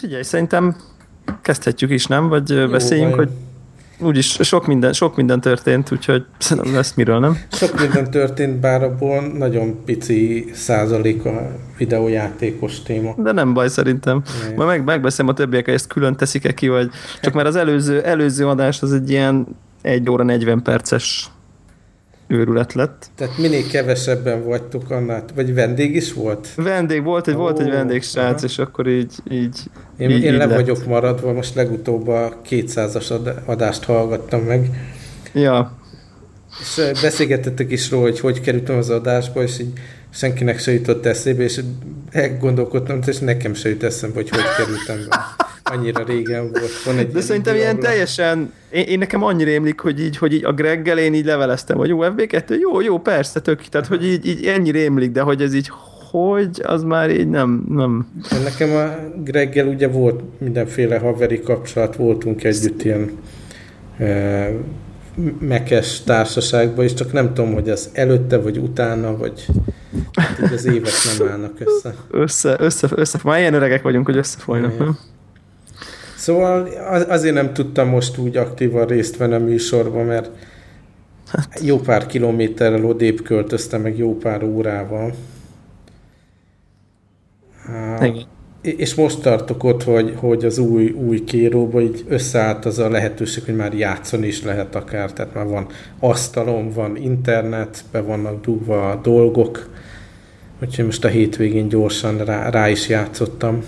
figyelj, szerintem kezdhetjük is, nem? Vagy Jó, beszéljünk, vagy... hogy úgyis sok minden, sok minden történt, úgyhogy szerintem lesz miről, nem? Sok minden történt, bár abból nagyon pici százalék a videójátékos téma. De nem baj szerintem. Ne. Majd meg, megbeszélem a többiek, hogy ezt külön teszik-e ki, vagy csak mert az előző, előző adás az egy ilyen 1 óra 40 perces őrület lett. Tehát minél kevesebben vagytok annál, vagy vendég is volt? Vendég volt, egy, oh, volt egy vendégsrác, aha. és akkor így, így Én, így, én így le lett. vagyok maradva, most legutóbb a 200-as adást hallgattam meg. Ja. És beszélgettetek is róla, hogy hogy kerültem az adásba, és így senkinek se jutott eszébe, és elgondolkodtam, és nekem se jut eszembe, hogy hogy kerültem be. Annyira régen volt. Van egy De szerintem ilyen ahol... teljesen, én, én, nekem annyira émlik, hogy így, hogy így a Greggel én így leveleztem, hogy jó, FB2, jó, jó, persze, tök, tehát hogy így, így ennyire émlik, de hogy ez így hogy, az már így nem, nem. Nekem a Greggel ugye volt mindenféle haveri kapcsolat, voltunk együtt ilyen e, mekes társaságban, és csak nem tudom, hogy az előtte, vagy utána, vagy hát az évek nem állnak össze. Össze, össze, össze, már ilyen öregek vagyunk, hogy összefolynak, nem? Szóval azért nem tudtam most úgy aktívan részt venni a műsorban, mert hát. jó pár kilométerrel odébb költöztem, meg jó pár órával. Igen. És most tartok ott, hogy, hogy az új, új kéróba így összeállt az a lehetőség, hogy már játszani is lehet akár, tehát már van asztalom, van internet, be vannak dugva a dolgok, úgyhogy most a hétvégén gyorsan rá, rá is játszottam.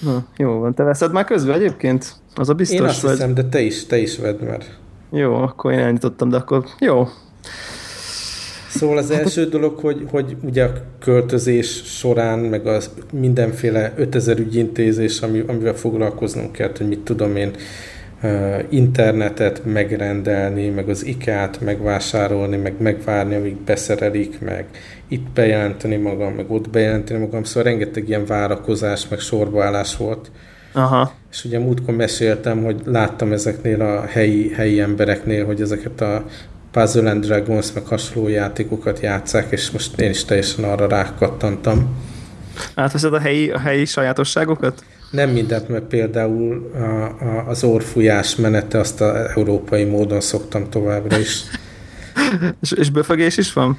Na, jó van. Te veszed már közben egyébként? Az a biztos Én azt vagy? hiszem, de te is, te is vedd már. Jó, akkor én elnyitottam, de akkor jó. Szóval az első dolog, hogy, hogy ugye a költözés során, meg az mindenféle 5000 ügyintézés, ami, amivel foglalkoznunk kell, hogy mit tudom én, internetet megrendelni, meg az IKEA-t megvásárolni, meg megvárni, amíg beszerelik, meg itt bejelenteni magam, meg ott bejelenteni magam, szóval rengeteg ilyen várakozás, meg sorbaállás volt. Aha. És ugye múltkor meséltem, hogy láttam ezeknél a helyi, helyi embereknél, hogy ezeket a Puzzle and Dragons, meg hasonló játékokat játszák, és most én is teljesen arra rákattantam. Átveszed a helyi, a helyi sajátosságokat? Nem mindent, mert például a, a, az orfújás menete azt a európai módon szoktam továbbra is. és, és befögés is van?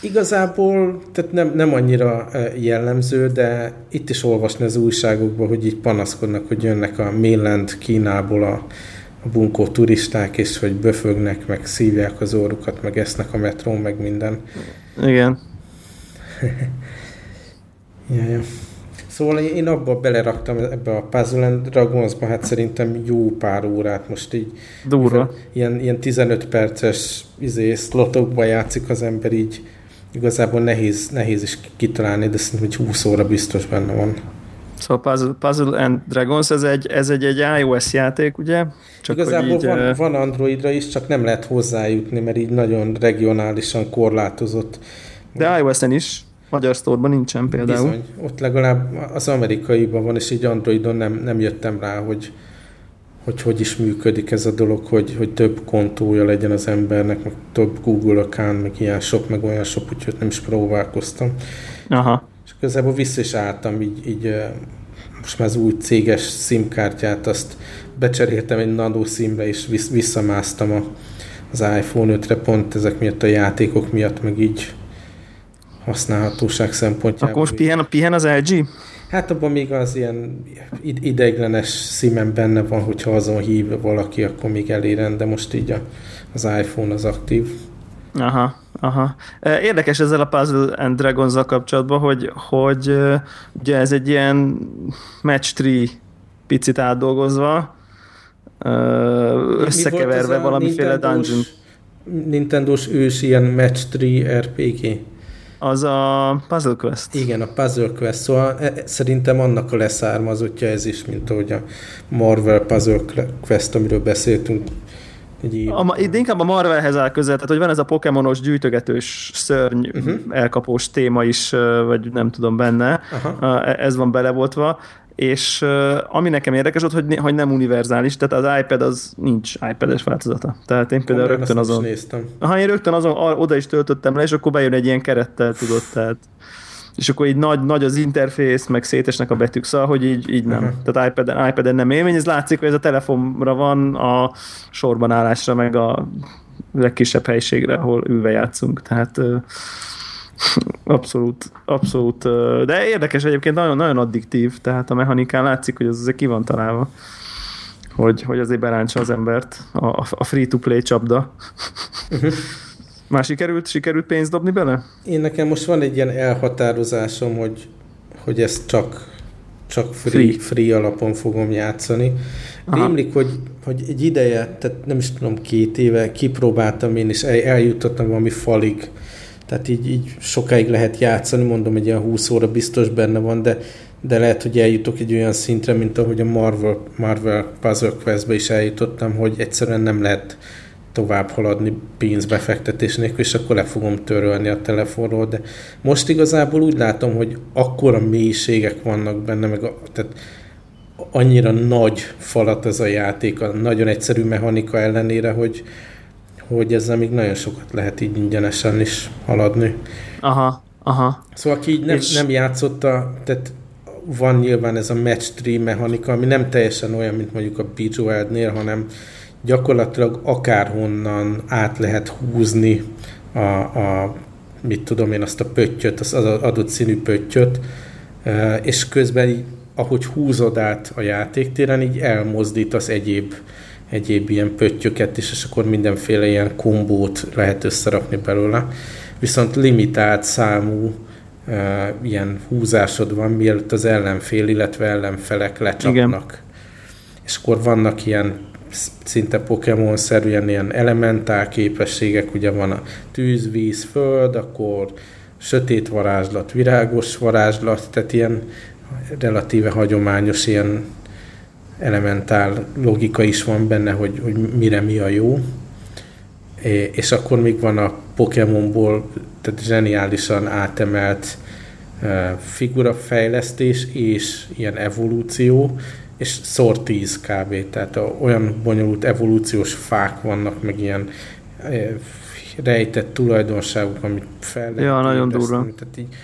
Igazából tehát nem, nem annyira jellemző, de itt is olvasni az újságokban, hogy így panaszkodnak, hogy jönnek a mainland Kínából a, a bunkó turisták, és hogy böfögnek, meg szívják az órukat, meg esznek a metrón, meg minden. Igen. ja, ja. Szóval én abba beleraktam ebbe a Puzzle and Dragonsba, hát szerintem jó pár órát most így. Durva. Ilyen, ilyen 15 perces izé, slotokba játszik az ember így. Igazából nehéz, nehéz is kitalálni, de szerintem hogy 20 óra biztos benne van. Szóval Puzzle, Puzzle and Dragons, ez egy, ez egy, egy iOS játék, ugye? Csak Igazából így, van, van Androidra is, csak nem lehet hozzájutni, mert így nagyon regionálisan korlátozott. De iOS-en is. Magyar sztorban nincsen például. Bizony, ott legalább az amerikaiban van, és így Androidon nem, nem jöttem rá, hogy, hogy hogy is működik ez a dolog, hogy, hogy több kontója legyen az embernek, meg több Google account, meg ilyen sok, meg olyan sok, úgyhogy nem is próbálkoztam. Aha. És közelből vissza is álltam, így, így most már az új céges SIM-kártyát, azt becseréltem egy nano SIM-re, és visszamásztam a, az iPhone 5-re pont ezek miatt a játékok miatt, meg így használhatóság szempontjából. Akkor pihen, pihen az LG? Hát abban még az ilyen ideiglenes szímen benne van, hogyha azon hív valaki, akkor még eléren, de most így a, az iPhone az aktív. Aha, aha. Érdekes ezzel a Puzzle and dragons kapcsolatban, hogy, hogy ugye ez egy ilyen match tree picit átdolgozva, összekeverve valamiféle dungeon. Nintendo-s ős ilyen match tree RPG. Az a Puzzle Quest. Igen, a Puzzle Quest. Szóval e, szerintem annak a leszármazottja ez is, mint ahogy a Marvel Puzzle Quest, amiről beszéltünk. Így... A, de inkább a Marvelhez áll közel, tehát hogy van ez a pokémonos gyűjtögetős szörny uh-huh. elkapós téma is, vagy nem tudom benne, Aha. E, ez van belevoltva, és ami nekem érdekes ott, hogy, hogy nem univerzális, tehát az iPad az nincs iPad-es változata. Tehát én például Komolyan rögtön azon... Néztem. Ha én rögtön azon oda is töltöttem le, és akkor bejön egy ilyen kerettel, tudod, tehát és akkor így nagy, nagy az interfész, meg szétesnek a betűk, szóval, hogy így, így nem. Uh-huh. Tehát iPad-en, iPad-en nem élmény, ez látszik, hogy ez a telefonra van, a sorban állásra, meg a legkisebb helységre, ahol ülve játszunk, tehát abszolút, abszolút, de érdekes egyébként, nagyon, nagyon addiktív, tehát a mechanikán látszik, hogy az azért ki van találva hogy, hogy azért berántsa az embert a, a free-to-play csapda. Uh-huh. Már sikerült, sikerült pénzt dobni bele? Én nekem most van egy ilyen elhatározásom, hogy, hogy ezt csak, csak free, free. free alapon fogom játszani. Rémlik, hogy, hogy egy ideje, tehát nem is tudom, két éve kipróbáltam én, és el, eljutottam valami falig. Tehát így, így sokáig lehet játszani, mondom, egy ilyen 20 óra biztos benne van, de de lehet, hogy eljutok egy olyan szintre, mint ahogy a Marvel, Marvel Puzzle Quest-be is eljutottam, hogy egyszerűen nem lehet tovább haladni pénzbefektetés nélkül, és akkor le fogom törölni a telefonról, de most igazából úgy látom, hogy akkora mélységek vannak benne, meg a, tehát annyira nagy falat ez a játék, a nagyon egyszerű mechanika ellenére, hogy, hogy ezzel még nagyon sokat lehet így ingyenesen is haladni. Aha, aha. Szóval aki így nem, és... nem játszotta, tehát van nyilván ez a match tree mechanika, ami nem teljesen olyan, mint mondjuk a Bejeweled-nél, hanem gyakorlatilag akárhonnan át lehet húzni a, a mit tudom én, azt a pöttyöt, az adott színű pöttyöt, és közben így, ahogy húzod át a játéktéren, így elmozdít az egyéb, egyéb ilyen pöttyöket is, és akkor mindenféle ilyen kombót lehet összerakni belőle. Viszont limitált számú ilyen húzásod van, mielőtt az ellenfél, illetve ellenfelek lecsapnak. Igen. És akkor vannak ilyen szinte Pokémon-szerűen ilyen elementál képességek, ugye van a tűz, víz, föld, akkor sötét varázslat, virágos varázslat, tehát ilyen relatíve hagyományos ilyen elementál logika is van benne, hogy, hogy mire mi a jó. És akkor még van a Pokémonból tehát zseniálisan átemelt figurafejlesztés és ilyen evolúció, és szor 10 kb. Tehát olyan bonyolult evolúciós fák vannak, meg ilyen rejtett tulajdonságok, amit fel lehet Ja, nagyon durva. Tehát így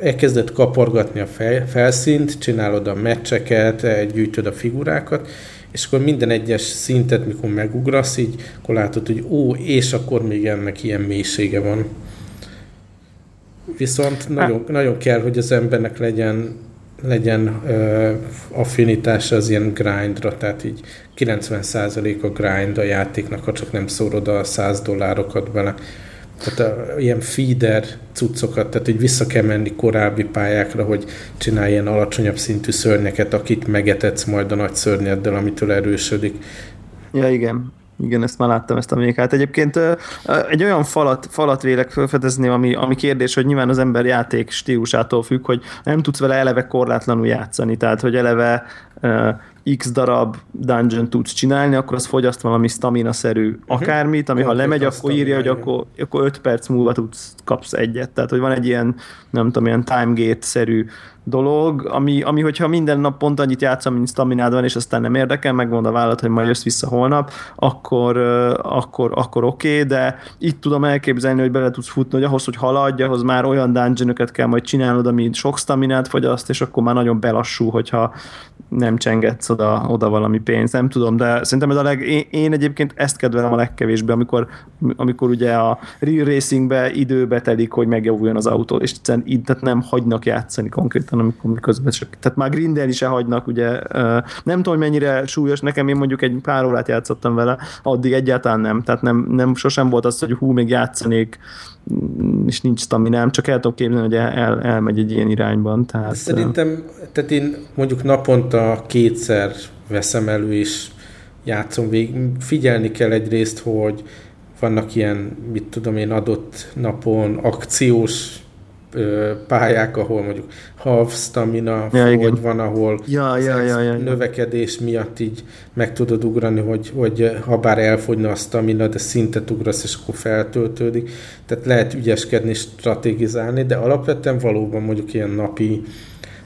elkezdett kapargatni a felszínt, csinálod a meccseket, gyűjtöd a figurákat, és akkor minden egyes szintet, mikor megugrasz, így akkor látod, hogy ó, és akkor még ennek ilyen mélysége van. Viszont nagyon, nagyon kell, hogy az embernek legyen legyen uh, affinitása az ilyen grindra, tehát így 90% a grind a játéknak, ha csak nem szórod a 100 dollárokat bele. Tehát a, ilyen feeder cuccokat, tehát így vissza kell menni korábbi pályákra, hogy csinálj ilyen alacsonyabb szintű szörnyeket, akit megetetsz majd a nagy szörnyeddel, amitől erősödik. Ja, igen. Igen, ezt már láttam, ezt a mékát. Egyébként egy olyan falat, falat vélek felfedezni, ami, ami kérdés, hogy nyilván az ember játék stílusától függ, hogy nem tudsz vele eleve korlátlanul játszani, tehát hogy eleve x darab dungeon tudsz csinálni, akkor az fogyaszt valami stamina-szerű uh-huh. akármit, ami ha lemegy, akkor írja, hogy akkor, akkor 5 perc múlva tudsz, kapsz egyet. Tehát, hogy van egy ilyen, nem tudom, ilyen timegate-szerű dolog, ami, ami hogyha minden nap pont annyit játszom, mint staminád van, és aztán nem érdekel, megmond a vállalat, hogy majd jössz vissza holnap, akkor, akkor, akkor oké, okay, de itt tudom elképzelni, hogy bele tudsz futni, hogy ahhoz, hogy haladj, ahhoz már olyan dungeonokat kell majd csinálnod, ami sok staminát fogyaszt, és akkor már nagyon belassul, hogyha nem csengetsz oda, oda valami pénzt, nem tudom, de szerintem ez a leg, én, én egyébként ezt kedvelem a legkevésbé, amikor, amikor ugye a real racingbe időbe telik, hogy megjavuljon az autó, és egyszerűen tehát nem hagynak játszani konkrétan, amikor közben csak, tehát már grindelni se hagynak, ugye nem tudom, mennyire súlyos, nekem én mondjuk egy pár órát játszottam vele, addig egyáltalán nem, tehát nem, nem sosem volt az, hogy hú, még játszanék, és nincs nem csak el tudom képzelni, hogy el, elmegy egy ilyen irányban. Tehát, Szerintem, tehát én mondjuk naponta kétszer veszem elő, és játszom végig. Figyelni kell egyrészt, hogy vannak ilyen, mit tudom én, adott napon akciós pályák, ahol mondjuk half stamina ja, hogy van, ahol ja, ja, ja, ja, növekedés miatt így meg tudod ugrani, hogy, hogy ha bár elfogyna a stamina, de szintet ugrasz, és akkor feltöltődik. Tehát lehet ügyeskedni, strategizálni, de alapvetően valóban mondjuk ilyen napi,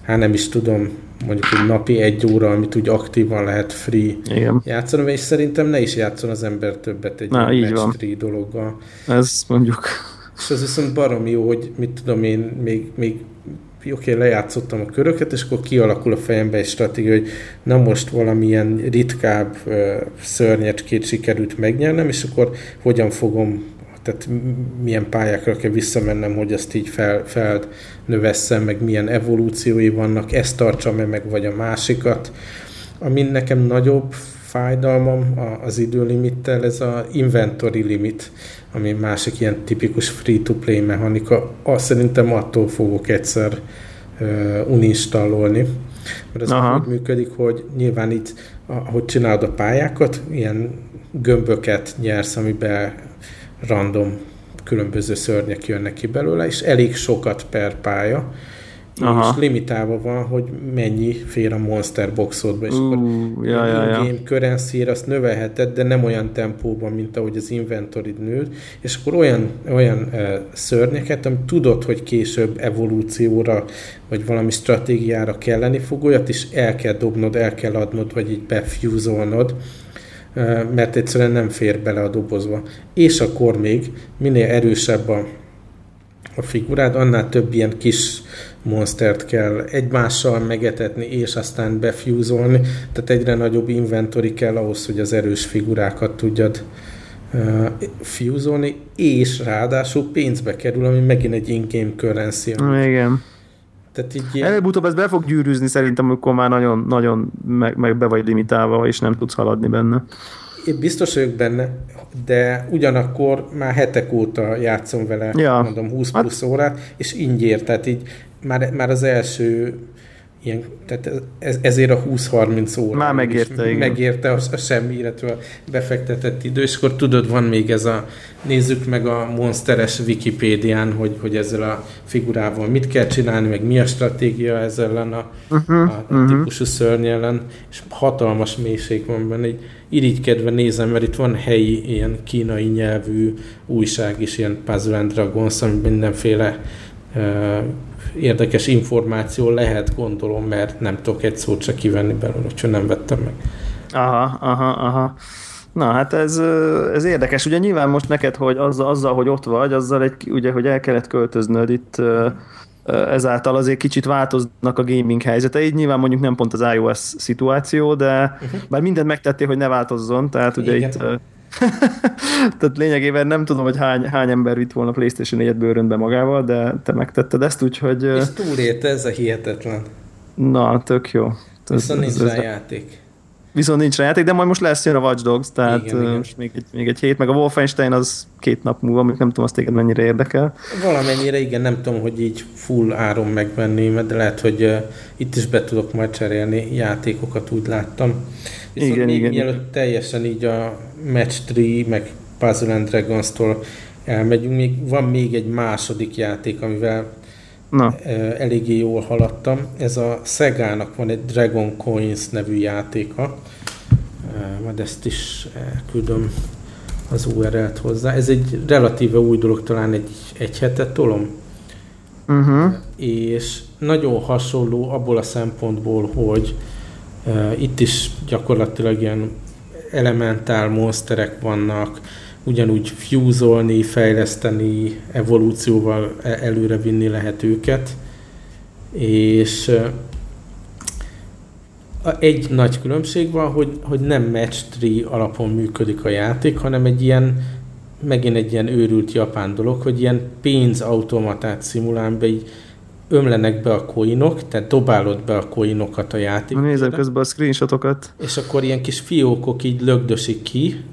hát nem is tudom, mondjuk egy napi egy óra, amit úgy aktívan lehet free Igen. játszani, és szerintem ne is játszon az ember többet egy Na, így van. dologgal. Ez mondjuk És az viszont barom jó, hogy mit tudom én, még, még oké, okay, lejátszottam a köröket, és akkor kialakul a fejembe egy stratégia, hogy na most valamilyen ritkább uh, szörnyecskét sikerült megnyernem, és akkor hogyan fogom tehát milyen pályákra kell visszamennem, hogy azt így fel, felnövesszem, meg milyen evolúciói vannak, ezt tartsam-e meg, vagy a másikat. Ami nekem nagyobb fájdalmam az időlimittel, ez a inventory limit, ami másik ilyen tipikus free-to-play mechanika. Azt szerintem attól fogok egyszer uh, uninstallolni. Mert ez Aha. úgy működik, hogy nyilván itt, ahogy csinálod a pályákat, ilyen gömböket nyersz, amiben random különböző szörnyek jönnek ki belőle, és elég sokat per pálya, Aha. és limitálva van, hogy mennyi fér a monster boxodba, és uh, akkor ja, ja, ja. game currency azt növelheted, de nem olyan tempóban, mint ahogy az inventory nő, és akkor olyan, olyan uh, szörnyeket, amit tudod, hogy később evolúcióra, vagy valami stratégiára kelleni fog, olyat is el kell dobnod, el kell adnod, vagy így befúzolnod, mert egyszerűen nem fér bele a dobozba. És akkor még minél erősebb a, a figurád, annál több ilyen kis monstert kell egymással megetetni, és aztán befúzolni, tehát egyre nagyobb inventory kell ahhoz, hogy az erős figurákat tudjad uh, fúzolni, és ráadásul pénzbe kerül, ami megint egy in-game currency. Igen. Tehát így ilyen... Előbb-utóbb ez be fog gyűrűzni szerintem, amikor már nagyon, nagyon meg, meg be vagy limitálva, és nem tudsz haladni benne. Én biztos vagyok benne, de ugyanakkor már hetek óta játszom vele, ja. mondom 20 hát- plusz órát, és ingyér, tehát így már, már az első ilyen, tehát ez, ezért a 20-30 óra. Már megérte, igen. Megérte a, a semmi, illetve a befektetett idő, és akkor tudod, van még ez a, nézzük meg a monsteres Wikipédián, hogy, hogy ezzel a figurával mit kell csinálni, meg mi a stratégia ezzel ellen a, uh-huh, a, uh-huh. típusú szörny ellen, és hatalmas mélység van benne, így irigykedve nézem, mert itt van helyi ilyen kínai nyelvű újság is, ilyen Puzzle and Dragons, ami mindenféle érdekes információ lehet, gondolom, mert nem tudok egy szót se kivenni belőle, úgyhogy nem vettem meg. Aha, aha, aha. Na, hát ez, ez érdekes. Ugye nyilván most neked, hogy azzal, azzal, hogy ott vagy, azzal egy, ugye, hogy el kellett költöznöd itt ezáltal azért kicsit változnak a gaming helyzeteid. Nyilván mondjuk nem pont az iOS szituáció, de uh-huh. bár mindent megtettél, hogy ne változzon, tehát ugye Igen. itt Tehát lényegében nem tudom, hogy hány, hány ember vitt volna PlayStation 4-et bőrönbe magával, de te megtetted ezt, úgyhogy... És túlélte, ez a hihetetlen. Na, tök jó. Viszont nincs rá játék. Viszont nincs rá játék, de majd most lesz jön a Watch Dogs, tehát igen, igen. most még egy, még egy hét, meg a Wolfenstein az két nap múlva, amit nem tudom, azt téged mennyire érdekel. Valamennyire, igen, nem tudom, hogy így full áron megvenni, de lehet, hogy uh, itt is be tudok majd cserélni játékokat, úgy láttam. Viszont igen, még igen. mielőtt teljesen így a Match 3, meg Puzzle and Dragons-tól elmegyünk, még van még egy második játék, amivel Na. eléggé jól haladtam. Ez a Sega-nak van egy Dragon Coins nevű játéka, majd ezt is küldöm az URL-t hozzá. Ez egy relatíve új dolog, talán egy, egy hetet tolom. Uh-huh. És nagyon hasonló abból a szempontból, hogy uh, itt is gyakorlatilag ilyen elementál monsterek vannak, ugyanúgy fúzolni, fejleszteni, evolúcióval e- előre vinni lehet őket. És egy nagy különbség van, hogy, hogy nem match tree alapon működik a játék, hanem egy ilyen, megint egy ilyen őrült japán dolog, hogy ilyen pénzautomatát szimulál be, így ömlenek be a koinok, tehát dobálod be a koinokat a játékba. Nézem közben a screenshotokat. És akkor ilyen kis fiókok így lögdösik ki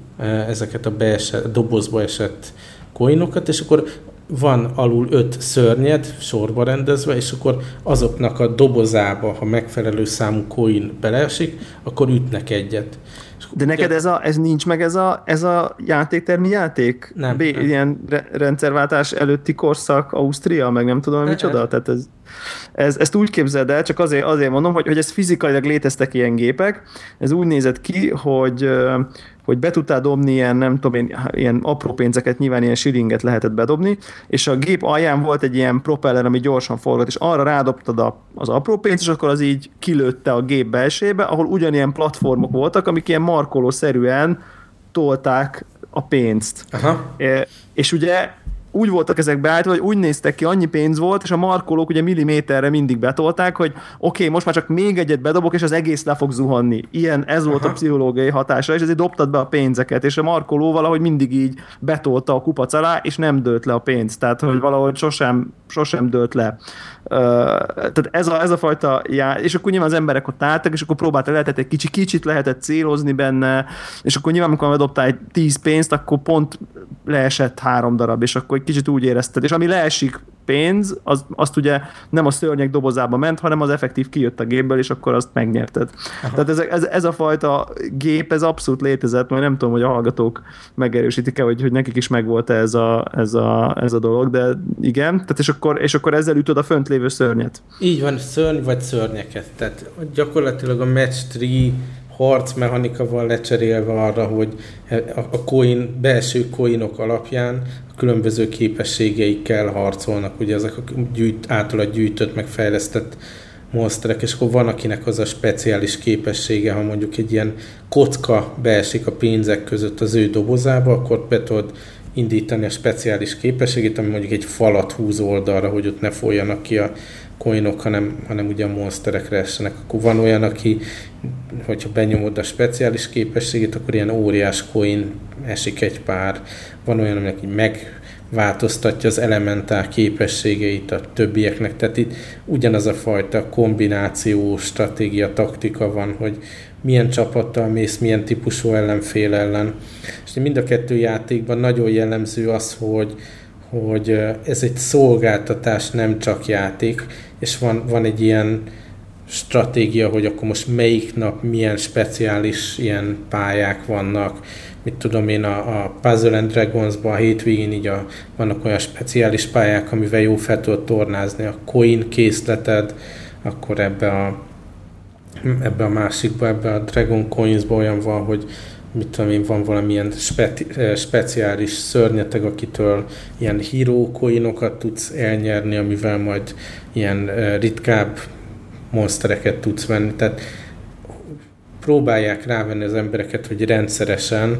ezeket a beesett, dobozba esett koinokat, és akkor van alul öt szörnyed sorba rendezve, és akkor azoknak a dobozába, ha megfelelő számú coin beleesik, akkor ütnek egyet. De neked ez, a, ez nincs meg ez a, ez a játéktermi játék? Nem. B, nem. Ilyen rendszerváltás előtti korszak, Ausztria, meg nem tudom, micsoda? Tehát ez, ez, ezt úgy képzeld el, csak azért, azért mondom, hogy, hogy ez fizikailag léteztek ilyen gépek, ez úgy nézett ki, hogy hogy be tudtál dobni ilyen, nem tudom én, ilyen apró pénzeket, nyilván ilyen shillinget lehetett bedobni, és a gép alján volt egy ilyen propeller, ami gyorsan forgott, és arra rádobtad a, az apró pénzt, és akkor az így kilőtte a gép belsébe, ahol ugyanilyen platformok voltak, amik ilyen markolószerűen tolták a pénzt. Aha. És ugye úgy voltak ezek beállítva, hogy úgy néztek ki, annyi pénz volt, és a markolók ugye milliméterre mindig betolták, hogy oké, okay, most már csak még egyet bedobok, és az egész le fog zuhanni. Ilyen, ez volt Aha. a pszichológiai hatása, és ezért dobtad be a pénzeket, és a markoló valahogy mindig így betolta a kupac alá, és nem dőlt le a pénz. Tehát, hogy valahogy sosem, sosem dőlt le. Tehát ez a, ez a fajta já, és akkor nyilván az emberek ott álltak, és akkor próbálta, lehetett egy kicsi, kicsit lehetett célozni benne, és akkor nyilván, amikor bedobtál egy tíz pénzt, akkor pont leesett három darab, és akkor egy kicsit úgy érezted, és ami leesik pénz, az, azt ugye nem a szörnyek dobozába ment, hanem az effektív kijött a gépből, és akkor azt megnyerted. Aha. Tehát ez, ez, ez a fajta gép, ez abszolút létezett, majd nem tudom, hogy a hallgatók megerősítik-e, hogy, hogy nekik is megvolt -e ez a, ez, a, ez a dolog, de igen, tehát és akkor, és akkor ezzel ütöd a fönt lévő szörnyet. Így van, szörny vagy szörnyeket. Tehát gyakorlatilag a match 3 harcmechanika van lecserélve arra, hogy a coin, belső coinok alapján a különböző képességeikkel harcolnak, ugye ezek a gyűjt, általa gyűjtött, meg fejlesztett monsterek, és akkor van, akinek az a speciális képessége, ha mondjuk egy ilyen kocka beesik a pénzek között az ő dobozába, akkor be tudod indítani a speciális képességét, ami mondjuk egy falat húz oldalra, hogy ott ne folyjanak ki a coinok, hanem, hanem ugye a monsterekre essenek. Akkor van olyan, aki, hogyha benyomod a speciális képességét, akkor ilyen óriás coin esik egy pár. Van olyan, aminek meg változtatja az elementál képességeit a többieknek. Tehát itt ugyanaz a fajta kombináció, stratégia, taktika van, hogy milyen csapattal mész, milyen típusú ellenfél ellen. És mind a kettő játékban nagyon jellemző az, hogy, hogy ez egy szolgáltatás, nem csak játék, és van, van egy ilyen stratégia, hogy akkor most melyik nap milyen speciális ilyen pályák vannak, mit tudom én, a, a Puzzle and Dragons-ban a hétvégén így a, vannak olyan speciális pályák, amivel jó fel tudod tornázni. A coin készleted, akkor ebbe a, ebbe a másikba, ebbe a Dragon Coins-ba olyan van, hogy mit tudom én, van valamilyen speti, eh, speciális szörnyeteg, akitől ilyen hero coinokat tudsz elnyerni, amivel majd ilyen eh, ritkább monstereket tudsz venni. Tehát próbálják rávenni az embereket, hogy rendszeresen,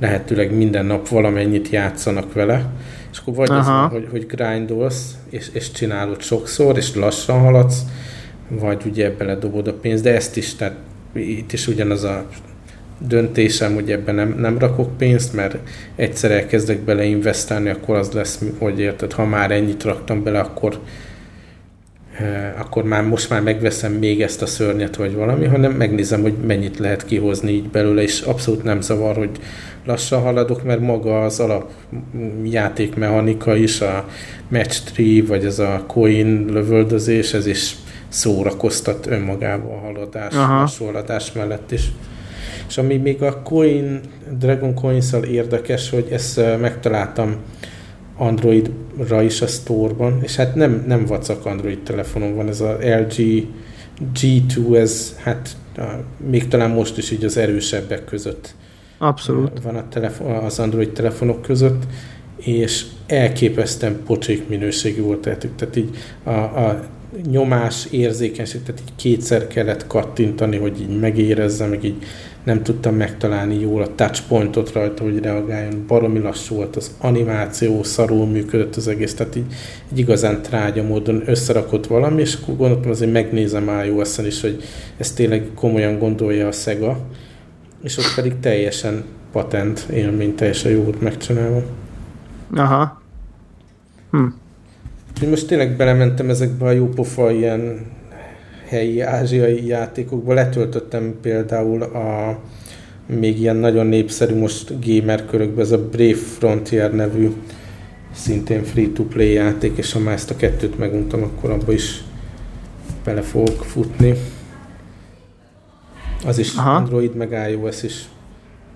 lehetőleg minden nap valamennyit játszanak vele, és akkor vagy Aha. az, hogy, hogy grindolsz, és, és csinálod sokszor, és lassan haladsz, vagy ugye beledobod a pénzt, de ezt is, tehát itt is ugyanaz a döntésem, hogy ebben nem, nem rakok pénzt, mert egyszer elkezdek bele investálni, akkor az lesz, hogy érted, ha már ennyit raktam bele, akkor Eh, akkor már most már megveszem még ezt a szörnyet, vagy valami, hanem megnézem, hogy mennyit lehet kihozni így belőle, és abszolút nem zavar, hogy lassan haladok, mert maga az alap játékmechanika is, a match tree, vagy ez a coin lövöldözés, ez is szórakoztat önmagában a haladás, haladás mellett is. És ami még a coin, Dragon coins érdekes, hogy ezt megtaláltam Androidra is a store-ban, és hát nem, nem vacak Android telefonon van, ez a LG G2, ez hát még talán most is így az erősebbek között Abszolút. van a telefon, az Android telefonok között, és elképesztően pocsék minőségű volt tehetük. Tehát így a, a nyomás érzékenység, tehát így kétszer kellett kattintani, hogy így megérezze, meg így nem tudtam megtalálni jól a touchpointot rajta, hogy reagáljon. Baromi lassú volt az animáció, szarul működött az egész, tehát így, így igazán trágya módon összerakott valami, és akkor gondoltam azért megnézem ios is, hogy ezt tényleg komolyan gondolja a Sega, és ott pedig teljesen patent élmény, teljesen jó volt megcsinálva. Aha. Hm. Most tényleg belementem ezekbe a jópofa ilyen helyi ázsiai játékokban. Letöltöttem például a még ilyen nagyon népszerű most gamer körökben, ez a Brave Frontier nevű szintén free-to-play játék, és ha már ezt a kettőt meguntam, akkor abba is bele fogok futni. Az is Aha. Android, meg iOS is.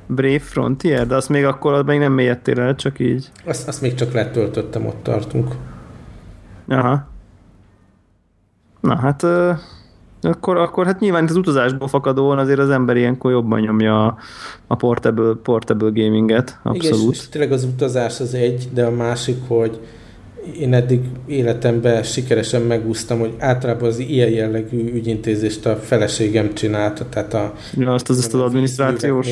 Brave Frontier, de azt még akkor még nem mélyedtél el, csak így. Azt, azt még csak letöltöttem, ott tartunk. Aha. Na hát akkor, akkor hát nyilván az utazásból fakadóan azért az ember ilyenkor jobban nyomja a, a portable, portable gaminget, abszolút. Igen, és, és tényleg az utazás az egy, de a másik, hogy én eddig életemben sikeresen megúsztam, hogy általában az ilyen jellegű ügyintézést a feleségem csinálta, tehát a... Ja, azt az, azt az adminisztrációs...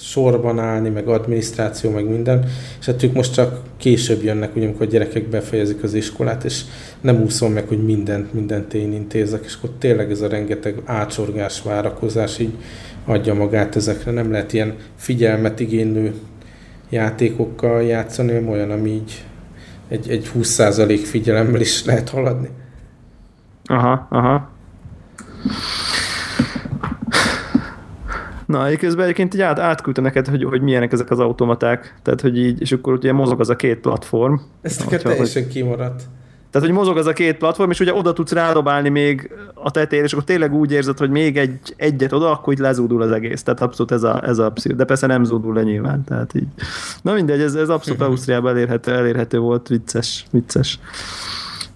Sorban állni, meg adminisztráció, meg minden, és hát ők most csak később jönnek, ugye, amikor a gyerekek befejezik az iskolát, és nem úszom meg, hogy mindent, mindent én intézek, és akkor tényleg ez a rengeteg ácsorgás, várakozás így adja magát ezekre. Nem lehet ilyen figyelmet igénylő játékokkal játszani, olyan, ami így egy, egy 20% figyelemmel is lehet haladni. Aha, aha. Na, közben egyébként így át, átküldte neked, hogy, hogy milyenek ezek az automaták, tehát hogy így, és akkor ugye mozog az a két platform. Ez neked teljesen hogy... kimaradt. Tehát, hogy mozog az a két platform, és ugye oda tudsz rádobálni még a tetejére, és akkor tényleg úgy érzed, hogy még egy, egyet oda, akkor így lezúdul az egész. Tehát abszolút ez a, ez a pszichó. De persze nem zúdul le nyilván. Tehát így. Na mindegy, ez, ez abszolút. Ausztriában elérhető, elérhető volt, vicces, vicces.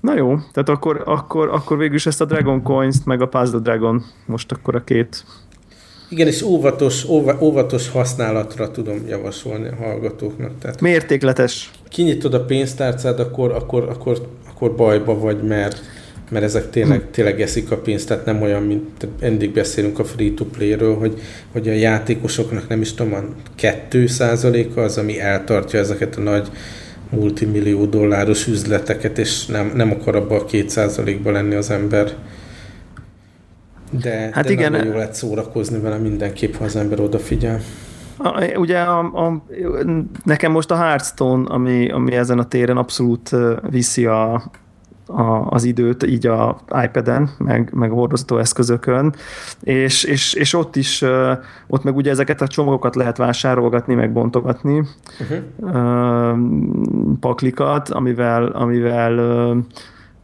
Na jó, tehát akkor, akkor, akkor végül is ezt a Dragon Coins-t, meg a Puzzle Dragon, most akkor a két igen, és óvatos, óvatos használatra tudom javasolni a hallgatóknak. Tehát Mértékletes. Kinyitod a pénztárcát, akkor, akkor, akkor, akkor bajba vagy, mert, mert ezek tényleg, hm. tényleg eszik a pénzt, tehát nem olyan, mint eddig beszélünk a free-to-play-ről, hogy, hogy a játékosoknak nem is tudom, a 2 az, ami eltartja ezeket a nagy multimillió dolláros üzleteket, és nem, nem akar abba a 2 lenni az ember. De, hát de igen. nagyon jó lehet szórakozni vele mindenképp, ha az ember odafigyel. A, ugye a, a, nekem most a Hearthstone, ami, ami ezen a téren abszolút viszi a, a, az időt így a iPad-en, meg, meg a hordozható eszközökön, és, és, és ott is, ott meg ugye ezeket a csomagokat lehet vásárolgatni, meg bontogatni, uh-huh. paklikat, amivel, amivel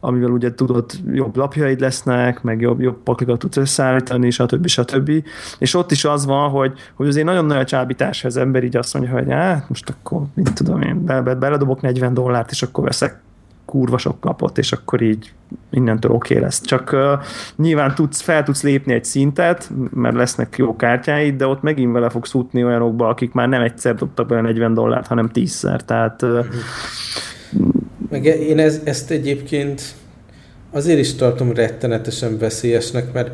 amivel ugye tudod, jobb lapjaid lesznek, meg jobb, jobb paklikat tudsz összeállítani, stb. stb. És ott is az van, hogy, hogy azért nagyon nagy a csábítás, ha az ember így azt mondja, hogy hát most akkor, mit tudom én, be, be, beledobok 40 dollárt, és akkor veszek kurva sok kapott, és akkor így innentől oké okay lesz. Csak uh, nyilván tudsz, fel tudsz lépni egy szintet, mert lesznek jó kártyáid, de ott megint vele fogsz útni olyanokba, akik már nem egyszer dobtak bele 40 dollárt, hanem tízszer. Tehát uh, meg én ez, ezt egyébként azért is tartom rettenetesen veszélyesnek, mert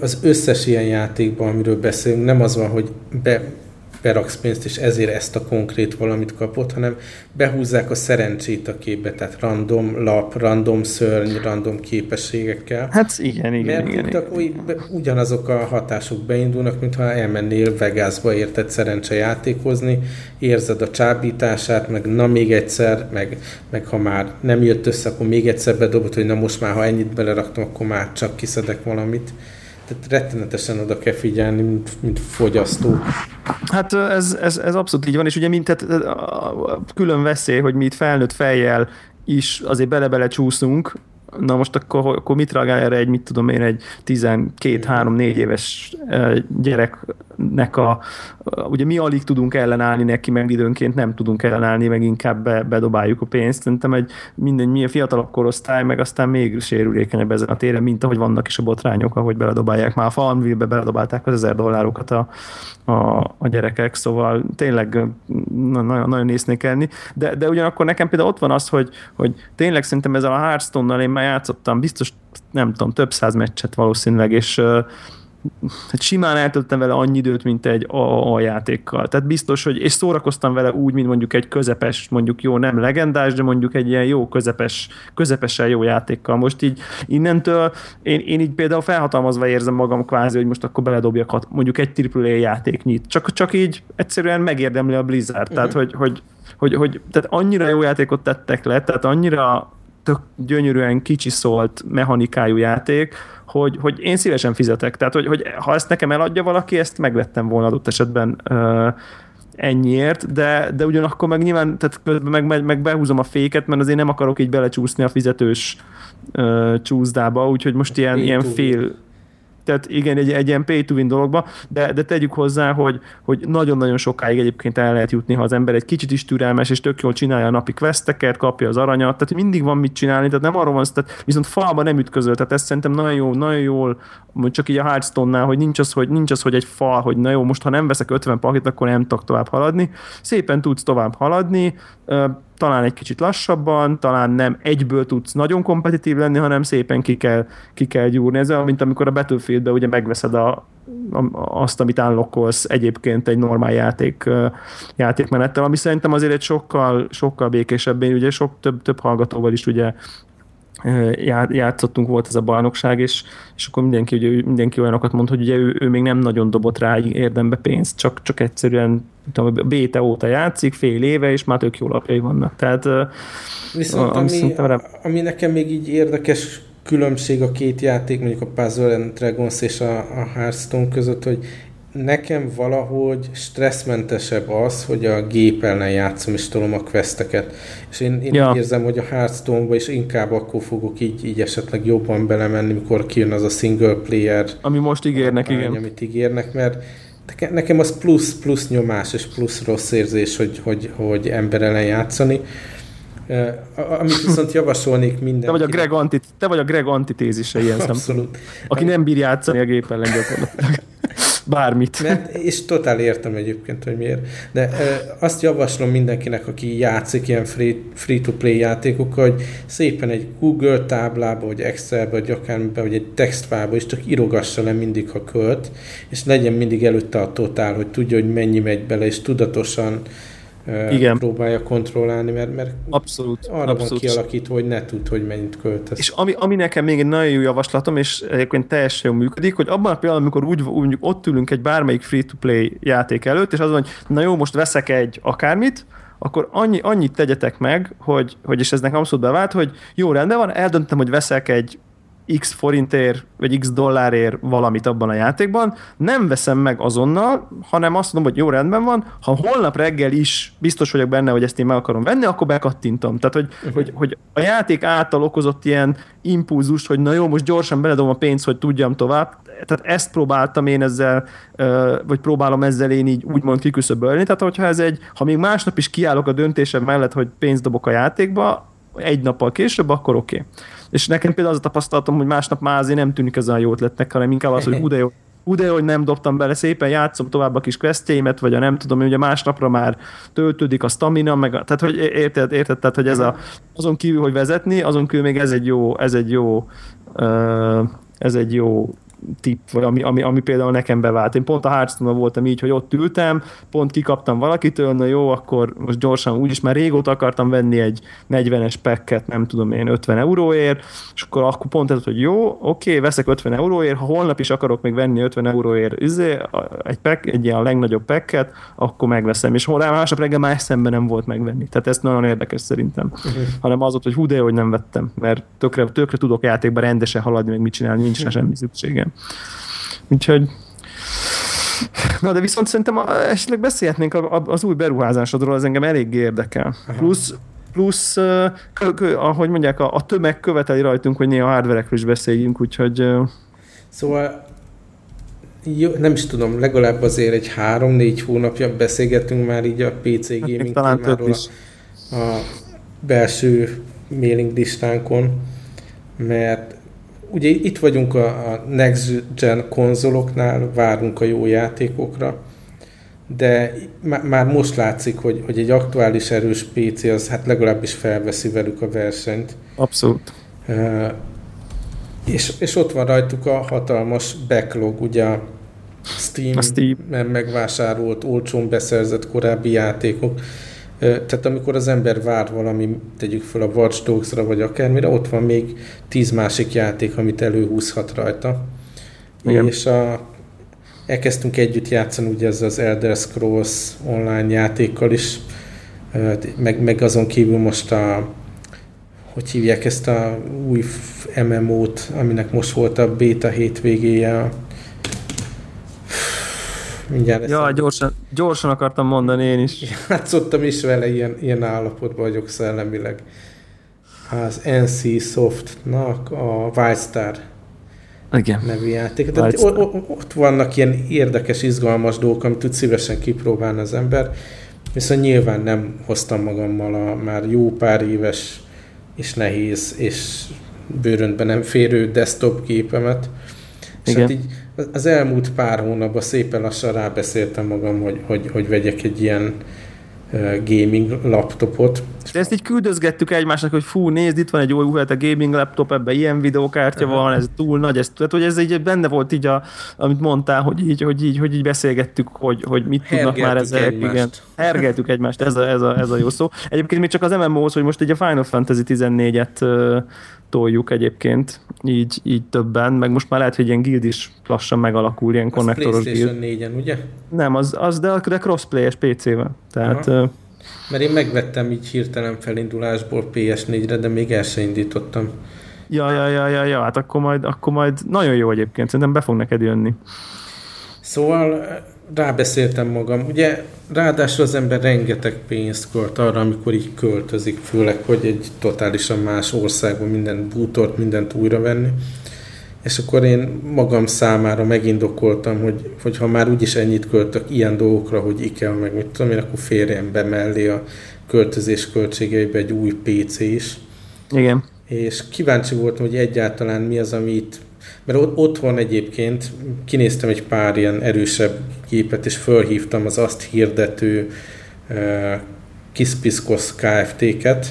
az összes ilyen játékban, amiről beszélünk, nem az van, hogy be, beraksz pénzt, és ezért ezt a konkrét valamit kapott, hanem behúzzák a szerencsét a képbe, tehát random lap, random szörny, random képességekkel. Hát igen, igen, Mert igen, igen, igen. ugyanazok a hatások beindulnak, mintha elmennél Vegasba érted szerencse játékozni, érzed a csábítását, meg na még egyszer, meg, meg ha már nem jött össze, akkor még egyszer bedobod, hogy na most már, ha ennyit beleraktam, akkor már csak kiszedek valamit. Tehát rettenetesen oda kell figyelni, mint, mint fogyasztó. Hát ez, ez, ez abszolút így van, és ugye mint tehát, külön veszély, hogy mi itt felnőtt fejjel is azért bele-bele csúszunk, Na most akkor, akkor mit reagál erre egy, mit tudom én, egy 12-3-4 éves gyereknek a, ugye mi alig tudunk ellenállni neki, meg időnként nem tudunk ellenállni, meg inkább be, bedobáljuk a pénzt. Szerintem egy minden, milyen fiatalabb korosztály, meg aztán még sérülékenyebb ezen a téren, mint ahogy vannak is a botrányok, ahogy beledobálják. Már a Farmville-be beledobálták az ezer dollárokat a, a, a gyerekek, szóval tényleg nagyon, nagyon észnékelni. De, de ugyanakkor nekem például ott van az, hogy, hogy tényleg szerintem ezzel a Hearthstone-nal én már játszottam, biztos nem tudom, több száz meccset valószínűleg, és hát simán eltöltöttem vele annyi időt, mint egy a, játékkal. Tehát biztos, hogy és szórakoztam vele úgy, mint mondjuk egy közepes, mondjuk jó, nem legendás, de mondjuk egy ilyen jó közepes, közepesen jó játékkal. Most így innentől én, én így például felhatalmazva érzem magam kvázi, hogy most akkor beledobjak mondjuk egy AAA játéknyit. Csak, csak így egyszerűen megérdemli a Blizzard. Uh-huh. Tehát, hogy, hogy, hogy, hogy tehát annyira jó játékot tettek le, tehát annyira tök gyönyörűen szólt mechanikájú játék, hogy, hogy én szívesen fizetek. Tehát, hogy, hogy ha ezt nekem eladja valaki, ezt megvettem volna adott esetben uh, ennyiért, de, de ugyanakkor meg nyilván, tehát közben meg, meg, behúzom a féket, mert azért nem akarok így belecsúszni a fizetős uh, csúszdába, úgyhogy most ilyen, ilyen fél, tehát igen, egy, egy ilyen pay to win dologba, de, de tegyük hozzá, hogy, hogy nagyon-nagyon sokáig egyébként el lehet jutni, ha az ember egy kicsit is türelmes, és tök jól csinálja a napi questeket, kapja az aranyat, tehát mindig van mit csinálni, tehát nem arról van, tehát viszont falba nem ütközöl, tehát ezt szerintem nagyon jó, nagyon jól, csak így a Hearthstone-nál, hogy nincs az, hogy nincs az, hogy egy fal, hogy na jó, most ha nem veszek 50 pakit, akkor nem tudok tovább haladni. Szépen tudsz tovább haladni, talán egy kicsit lassabban, talán nem egyből tudsz nagyon kompetitív lenni, hanem szépen ki kell, ki kell gyúrni. Ez olyan, mint amikor a Battlefieldben ugye megveszed a, azt, amit unlockolsz egyébként egy normál játék, játékmenettel, ami szerintem azért egy sokkal, sokkal békésebb, én ugye sok több, több hallgatóval is ugye játszottunk, volt ez a bajnokság, és, és akkor mindenki, ugye, mindenki olyanokat mond, hogy ugye ő, ő még nem nagyon dobott rá érdembe pénzt, csak, csak egyszerűen tudom, béte óta játszik, fél éve, és már tök jó lapjai vannak. Tehát, Viszont ami, ami, ami nekem még így érdekes különbség a két játék, mondjuk a Puzzle and Dragons és a, a Hearthstone között, hogy nekem valahogy stresszmentesebb az, hogy a gép ellen játszom és tolom a questeket. És én, én ja. érzem, hogy a Hearthstone-ba is inkább akkor fogok így, így esetleg jobban belemenni, mikor kijön az a single player. Ami most ígérnek, arány, igen. Amit ígérnek, mert nekem az plusz, plusz nyomás és plusz rossz érzés, hogy, hogy, hogy ember ellen játszani. Amit viszont javasolnék minden. Te vagy a Greg, antit, te vagy a Greg antitézise ilyen Abszolút. Aki nem bír játszani a gép ellen gyakorlatilag. Bármit. Mert, és totál értem egyébként, hogy miért. De e, azt javaslom mindenkinek, aki játszik ilyen free-to-play játékokkal, hogy szépen egy Google táblába, vagy Excelbe, vagy akármiben, vagy egy textfába is csak írogassa le mindig, ha költ, és legyen mindig előtte a totál, hogy tudja, hogy mennyi megy bele, és tudatosan igen. próbálja kontrollálni, mert, mert abszolút, arra abszolút. van kialakítva, hogy ne tud, hogy mennyit költesz. És ami, ami nekem még egy nagyon jó javaslatom, és egyébként teljesen jól működik, hogy abban a pillanatban, amikor úgy, úgy ott ülünk egy bármelyik free-to-play játék előtt, és az van, hogy na jó, most veszek egy akármit, akkor annyi, annyit tegyetek meg, hogy, hogy és ez nekem abszolút bevált, hogy jó, rendben van, eldöntöm, hogy veszek egy x forintért, vagy x dollárért valamit abban a játékban, nem veszem meg azonnal, hanem azt mondom, hogy jó, rendben van, ha holnap reggel is biztos vagyok benne, hogy ezt én meg akarom venni, akkor bekattintom. Tehát, hogy, uh-huh. hogy, hogy a játék által okozott ilyen impulzust, hogy na jó, most gyorsan beledom a pénzt, hogy tudjam tovább, tehát ezt próbáltam én ezzel, vagy próbálom ezzel én így úgymond kiküszöbölni, tehát hogyha ez egy, ha még másnap is kiállok a döntésem mellett, hogy pénzt dobok a játékba, egy nappal később, akkor oké. Okay. És nekem például az a tapasztalatom, hogy másnap már azért nem tűnik ez a jó ötletnek, hanem inkább az, hogy de jó, de hogy nem dobtam bele, szépen játszom tovább a kis questjeimet, vagy a nem tudom, hogy a másnapra már töltődik a stamina, meg a, tehát hogy érted, érted, tehát hogy ez a, azon kívül, hogy vezetni, azon kívül még ez egy jó, ez egy jó, ez egy jó tipp, vagy ami, ami, ami például nekem bevált. Én pont a hearthstone voltam így, hogy ott ültem, pont kikaptam valakitől, na jó, akkor most gyorsan, úgyis már régóta akartam venni egy 40-es packet, nem tudom én, 50 euróért, és akkor, akkor pont ez, hogy jó, oké, veszek 50 euróért, ha holnap is akarok még venni 50 euróért üzé, egy, pack, egy ilyen legnagyobb packet, akkor megveszem, és hol másnap reggel más szemben nem volt megvenni. Tehát ez nagyon érdekes szerintem. Uh-huh. Hanem az ott, hogy hú, de hogy nem vettem, mert tökre, tökre tudok játékban rendesen haladni, meg mit csinálni, nincs uh-huh. semmi szükségem. Úgyhogy Na, de viszont szerintem esetleg beszélhetnénk az új beruházásodról, az engem elég érdekel. Plusz, plusz ahogy mondják, a, a tömeg követeli rajtunk, hogy néha hardverekről is beszéljünk, úgyhogy... Szóval jó, nem is tudom, legalább azért egy három-négy hónapja beszélgetünk már így a PC hát gaming talán témáról is. A, a belső mailing listánkon, mert ugye itt vagyunk a, a next gen konzoloknál, várunk a jó játékokra, de már most látszik, hogy, hogy egy aktuális erős PC az hát legalábbis felveszi velük a versenyt. Abszolút. És, és ott van rajtuk a hatalmas backlog, ugye a Steam, a Steam. megvásárolt, olcsón beszerzett korábbi játékok, tehát amikor az ember vár valami, tegyük fel a Watch Dogs-ra, vagy akármire, ott van még tíz másik játék, amit előhúzhat rajta. Igen. És a, elkezdtünk együtt játszani ugye ez az Elder Scrolls online játékkal is, meg, meg azon kívül most a hogy hívják ezt a új MMO-t, aminek most volt a beta hétvégéje, mindjárt Ja, gyorsan, gyorsan akartam mondani én is. Játszottam is vele, ilyen, ilyen állapotban vagyok szellemileg. Az NC Softnak a Wildstar igen. nevű játék. Tehát ott vannak ilyen érdekes, izgalmas dolgok, amit tud szívesen kipróbálni az ember, viszont nyilván nem hoztam magammal a már jó pár éves és nehéz és bőröntben nem férő desktop gépemet. És Igen. hát így az elmúlt pár hónapban szépen lassan rábeszéltem magam, hogy, hogy, hogy vegyek egy ilyen gaming laptopot, De ezt így küldözgettük egymásnak, hogy fú, nézd, itt van egy új a gaming laptop, ebben ilyen videókártya van, ez túl nagy, ez, tehát hogy ez így benne volt így, a, amit mondtál, hogy így, hogy így, hogy így beszélgettük, hogy, hogy mit Hergeltük tudnak már ezek. Egymást. Igen, hergeltük egymást, ez a, ez, a, ez a jó szó. Egyébként még csak az MMO-hoz, hogy most így a Final Fantasy 14-et toljuk egyébként, így, így többen, meg most már lehet, hogy ilyen guild is lassan megalakul, ilyen konnektoros guild. 4-en, ugye? Nem, az, az de, de crossplay-es PC-vel. Tehát... Aha. Mert én megvettem így hirtelen felindulásból PS4-re, de még el sem indítottam. Ja, ja, ja, ja, ja, hát akkor majd, akkor majd nagyon jó egyébként, szerintem be fog neked jönni. Szóval rábeszéltem magam. Ugye ráadásul az ember rengeteg pénzt költ arra, amikor így költözik, főleg, hogy egy totálisan más országban minden bútort, mindent újra venni. És akkor én magam számára megindokoltam, hogy, hogy ha már úgyis ennyit költök ilyen dolgokra, hogy IKEA, meg mit tudom én, akkor férjen be mellé a költözés költségeibe egy új PC is. Igen. És kíváncsi voltam, hogy egyáltalán mi az, ami itt mert ott, otthon egyébként kinéztem egy pár ilyen erősebb gépet, és fölhívtam az azt hirdető uh, Kispiskos Kft-ket.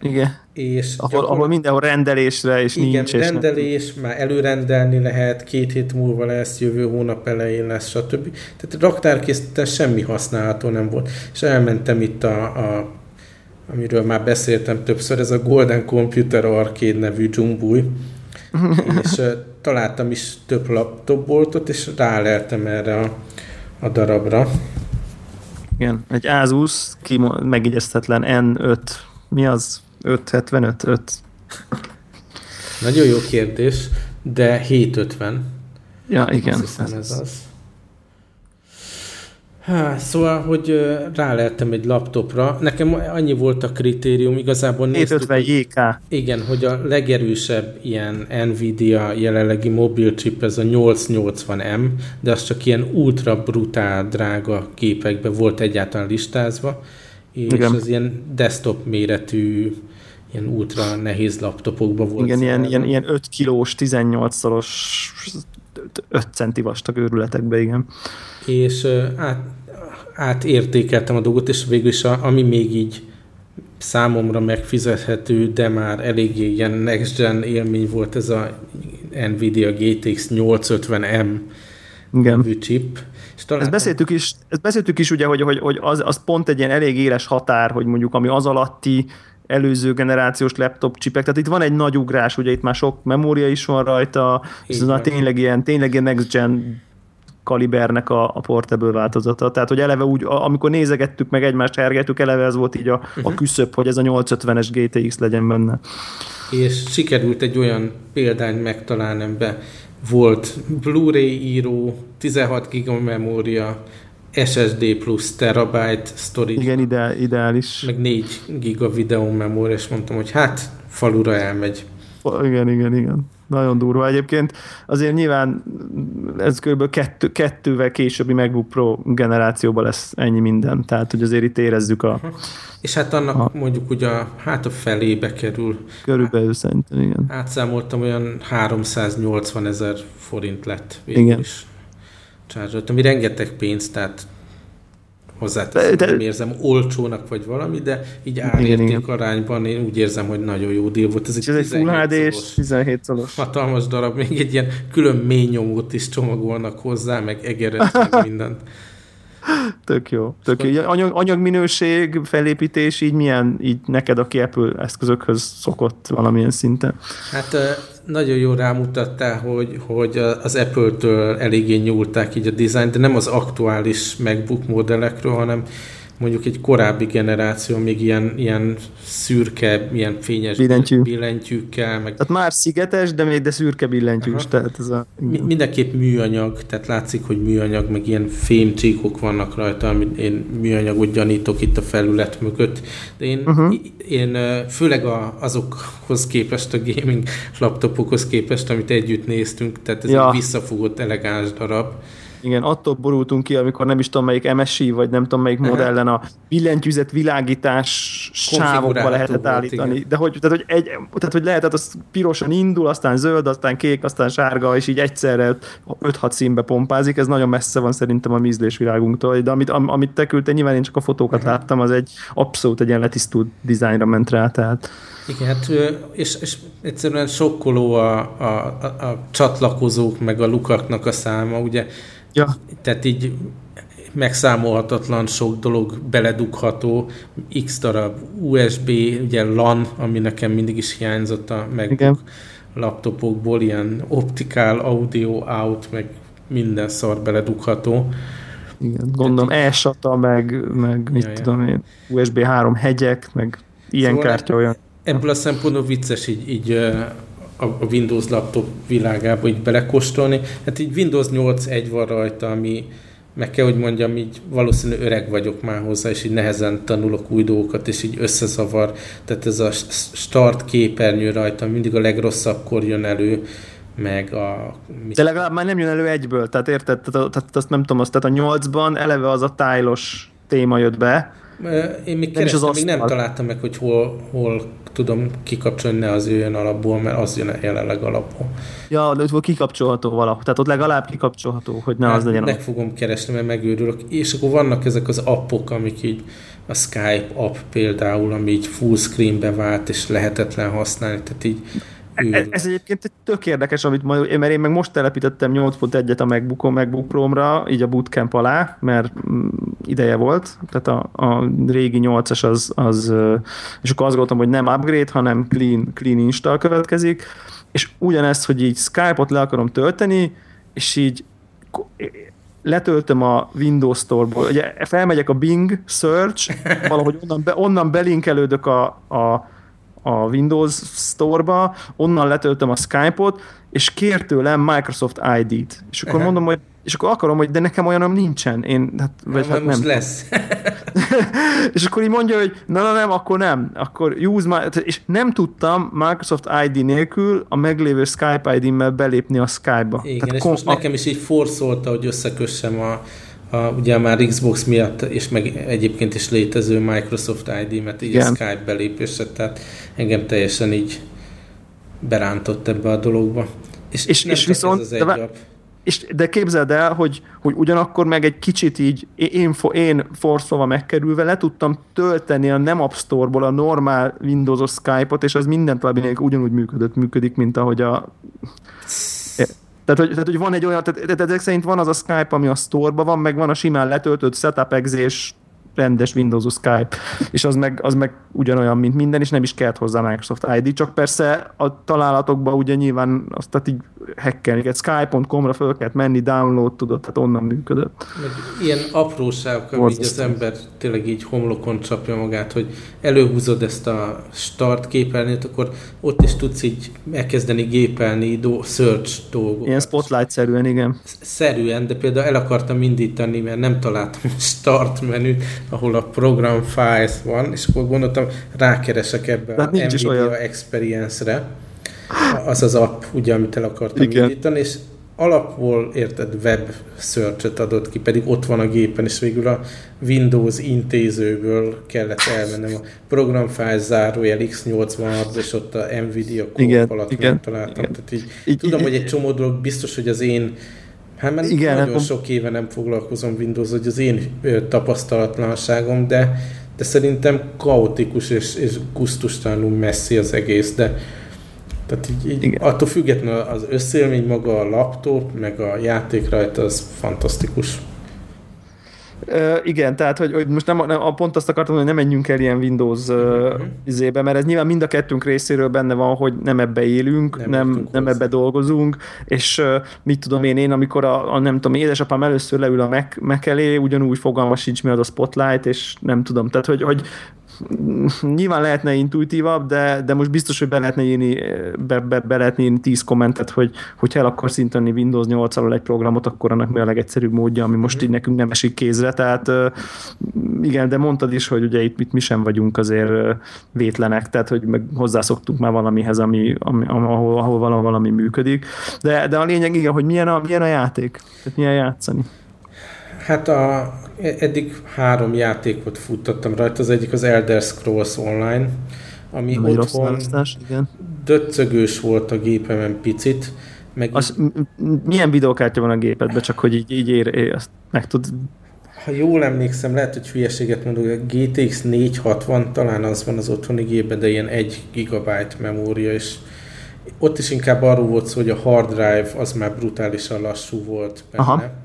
Igen. És ahol, gyakor... ahol mindenhol rendelésre, és igen, nincs. Igen, rendelés, nem... már előrendelni lehet, két hét múlva lesz, jövő hónap elején lesz, stb. Tehát raktárkészleten semmi használható nem volt. És elmentem itt a, a amiről már beszéltem többször, ez a Golden Computer Arcade nevű dzsumbúj, és találtam is több laptopboltot, és ráleltem erre a, a darabra. Igen, egy Asus, ki megigyeztetlen N5, mi az? 575, 5. Nagyon jó kérdés, de 750. Ja, igen. Azt hiszem ez az. Há, szóval, hogy ráleltem egy laptopra. Nekem annyi volt a kritérium, igazából 750 JK. Igen, hogy a legerősebb ilyen Nvidia jelenlegi mobil chip, ez a 880M, de az csak ilyen ultra brutál drága képekben volt egyáltalán listázva, és igen. az ilyen desktop méretű ilyen ultra nehéz laptopokban volt. Igen, ilyen, ilyen, ilyen 5 kilós, 18-szoros 5 centi vastag őrületekbe, igen. És át, átértékeltem a dolgot, és végül is a, ami még így számomra megfizethető, de már eléggé ilyen next gen élmény volt ez a Nvidia GTX 850M Igen. chip. És talán... ezt, beszéltük is, ezt beszéltük is ugye, hogy, hogy, hogy az, az pont egy ilyen elég éles határ, hogy mondjuk ami az alatti előző generációs laptop csipek, tehát itt van egy nagy ugrás, ugye itt már sok memória is van rajta, és ez tényleg ilyen, tényleg ilyen next gen kalibernek a, a portable változata. Tehát, hogy eleve úgy, amikor nézegettük meg egymást, hergeltük, eleve ez volt így a, uh-huh. a mhm. küszöb, hogy ez a 850-es GTX legyen benne. És sikerült egy olyan példány megtalálni, be volt Blu-ray író, 16 giga memória, SSD plusz terabyte storage. Igen, ideál, ideális. Meg 4 giga videó memória, és mondtam, hogy hát falura elmegy. Igen, igen, igen. Nagyon durva egyébként. Azért nyilván ez kb. Kettő, kettővel későbbi MacBook Pro generációban lesz ennyi minden. Tehát, hogy azért itt érezzük a... És hát annak a, mondjuk ugye a, hát a felébe kerül. Körülbelül szerintem, igen. Átszámoltam, olyan 380 ezer forint lett végül igen. is. Csárzott, ami rengeteg pénz, tehát hozzáteszem, de, nem érzem olcsónak vagy valami, de így árérték arányban én úgy érzem, hogy nagyon jó deal volt. Ez egy, ez egy Full hd és 17 szoros. Hatalmas darab, még egy ilyen külön mély nyomót is csomagolnak hozzá, meg egeret, meg mindent. Tök jó. Tök jó. Anyag, anyagminőség, felépítés, így milyen, így neked, aki Apple eszközökhöz szokott valamilyen szinten? Hát nagyon jól rámutattál, hogy, hogy az Apple-től eléggé nyúlták így a dizájnt, de nem az aktuális MacBook modellekről, hanem mondjuk egy korábbi generáció még ilyen, ilyen szürke, ilyen fényes Billentyű. billentyűkkel. Meg... Tehát már szigetes, de még de szürke billentyűs. Aha. Tehát ez a... Mi, mindenképp műanyag, tehát látszik, hogy műanyag, meg ilyen fémcsíkok vannak rajta, amit én műanyagot gyanítok itt a felület mögött. De én, uh-huh. én főleg a, azokhoz képest, a gaming laptopokhoz képest, amit együtt néztünk, tehát ez ja. egy visszafogott, elegáns darab Igen, attól borultunk ki, amikor nem is tudom melyik MSI, vagy nem tudom melyik modellen a billentyűzet világítás sávokba lehetett volt, állítani. Igen. De hogy, tehát, hogy, egy, tehát, hogy lehetett, az pirosan indul, aztán zöld, aztán kék, aztán sárga, és így egyszerre 5-6 színbe pompázik. Ez nagyon messze van szerintem a mízlés világunktól. De amit, amit te küldte, nyilván én csak a fotókat uh-huh. láttam, az egy abszolút egy ilyen letisztult dizájnra ment rá. Tehát. Igen, hát és, és egyszerűen sokkoló a, a, a, a csatlakozók, meg a lukaknak a száma, ugye Ja. Tehát így megszámolhatatlan sok dolog beledugható, x darab USB, ugye LAN, ami nekem mindig is hiányzott a MacBook laptopokból, ilyen optikál, audio, out, meg minden szar beledugható. Igen, gondolom e-SATA, meg, meg mit ja, tudom én, USB 3 hegyek, meg ilyen szóval kártya olyan. Ebből a szempontból vicces így, így a Windows laptop világába így belekóstolni. Hát így Windows 8.1 van rajta, ami meg kell, hogy mondjam, így valószínűleg öreg vagyok már hozzá, és így nehezen tanulok új dolgokat, és így összezavar. Tehát ez a start képernyő rajta mindig a legrosszabbkor jön elő, meg a... De legalább már nem jön elő egyből, tehát érted? Tehát, tehát azt nem tudom, azt, tehát a nyolcban eleve az a tájlos téma jött be, én még kerestem, az még nem találtam meg, hogy hol, hol tudom kikapcsolni, ne az jöjjön alapból, mert az jön jelenleg alapból. Ja, de ott kikapcsolható valahol. Tehát ott legalább kikapcsolható, hogy ne hát, az legyen. Meg fogom keresni, mert megőrülök. És akkor vannak ezek az appok, amik így a Skype app például, ami így full screenbe vált, és lehetetlen használni, tehát így ez, ez egyébként egy tök érdekes, amit majd, mert én meg most telepítettem 8.1-et a MacBookon, MacBook Pro-ra, így a bootcamp alá, mert mm, ideje volt, tehát a, a régi 8-as az, az, és akkor azt gondoltam, hogy nem upgrade, hanem clean, clean install következik, és ugyanezt, hogy így Skype-ot le akarom tölteni, és így letöltöm a Windows Store-ból, ugye felmegyek a Bing Search, valahogy onnan, be, onnan belinkelődök a, a a Windows Store-ba, onnan letöltöm a Skype-ot, és kér tőlem Microsoft ID-t. És akkor mondom, hogy és akkor akarom, hogy de nekem olyanom nincsen. Én, hát, vagy, hát nem. lesz. és akkor így mondja, hogy na, na nem, akkor nem. Akkor use my, és nem tudtam Microsoft ID nélkül a meglévő Skype ID-mmel belépni a Skype-ba. Igen, Tehát és kom- most nekem is így forszolta, hogy összekössem a, a, ugye már Xbox miatt, és meg egyébként is létező Microsoft ID-met, így Igen. a Skype belépésre, tehát engem teljesen így berántott ebbe a dologba. És, és, és viszont, ez az de, és, de képzeld el, hogy, hogy ugyanakkor meg egy kicsit így én, én forszolva megkerülve le tudtam tölteni a nem App Store-ból a normál Windows-os Skype-ot, és az mindent valami ugyanúgy működött, működik, mint ahogy a tehát hogy, tehát, hogy van egy olyan, tehát, tehát ezek szerint van az a Skype, ami a store van, meg van a simán letöltött setup exés rendes Windows Skype, és az meg, az meg ugyanolyan, mint minden, és nem is kellett hozzá Microsoft ID, csak persze a találatokban ugye nyilván azt tehát így hackelni, egy skype.com-ra föl kellett menni, download tudod, tehát onnan működött. Meg ilyen apróságok, ami így az ember tényleg így homlokon csapja magát, hogy előhúzod ezt a start képernyőt, akkor ott is tudsz így elkezdeni gépelni do, search dolgokat. Ilyen spotlight-szerűen, igen. Szerűen, de például el akartam indítani, mert nem találtam a start menüt, ahol a program files van, és akkor gondoltam, rákeresek ebbe De a Nvidia olyan. Experience-re, az az app, ugye, amit el akartam Igen. indítani, és alapból érted web search adott ki, pedig ott van a gépen, és végül a Windows intézőből kellett elmennem a program file zárójel X86, és ott a Nvidia kóp alatt igen, találtam. Igen. Tehát így, így, tudom, így, hogy egy csomó dolog biztos, hogy az én Hát mert Igen, nagyon hát, sok éve nem foglalkozom Windows, hogy az én tapasztalatlanságom, de, de szerintem kaotikus és, és gusztustalanul messzi az egész, de tehát így, így attól függetlenül az összélmény maga a laptop, meg a játék rajta, az fantasztikus. Uh, igen, tehát, hogy, hogy most nem, nem, a pont azt akartam, hogy nem menjünk el ilyen Windows uh, uh-huh. izébe, mert ez nyilván mind a kettőnk részéről benne van, hogy nem ebbe élünk, nem, nem, nem ebbe dolgozunk, és uh, mit tudom én, én amikor a, a nem tudom, édesapám először leül a Mac, Mac elé, ugyanúgy fogalma sincs mi az a Spotlight, és nem tudom, tehát, hogy, hogy nyilván lehetne intuitívabb, de, de most biztos, hogy be lehetne írni, be, be, be lehetne írni 10 kommentet, hogy, hogy el akar szinteni Windows 8 alól egy programot, akkor annak mi a legegyszerűbb módja, ami most így nekünk nem esik kézre, tehát igen, de mondtad is, hogy ugye itt, itt mi sem vagyunk azért vétlenek, tehát hogy meg hozzászoktunk már valamihez, ami, ami, ahol, ahol valami működik, de, de a lényeg igen, hogy milyen a, milyen a játék, tehát milyen játszani. Hát a, eddig három játékot futtattam rajta, az egyik az Elder Scrolls Online, ami Nem otthon igen. döccögős volt a gépemen picit. Meg az, milyen videókártya van a gépedben, csak hogy így, így ér, ér, azt meg tud ha jól emlékszem, lehet, hogy hülyeséget mondok, a GTX 460 talán az van az otthoni gépben, de ilyen 1 gigabyte memória, és ott is inkább arról volt szó, hogy a hard drive az már brutálisan lassú volt benne. Aha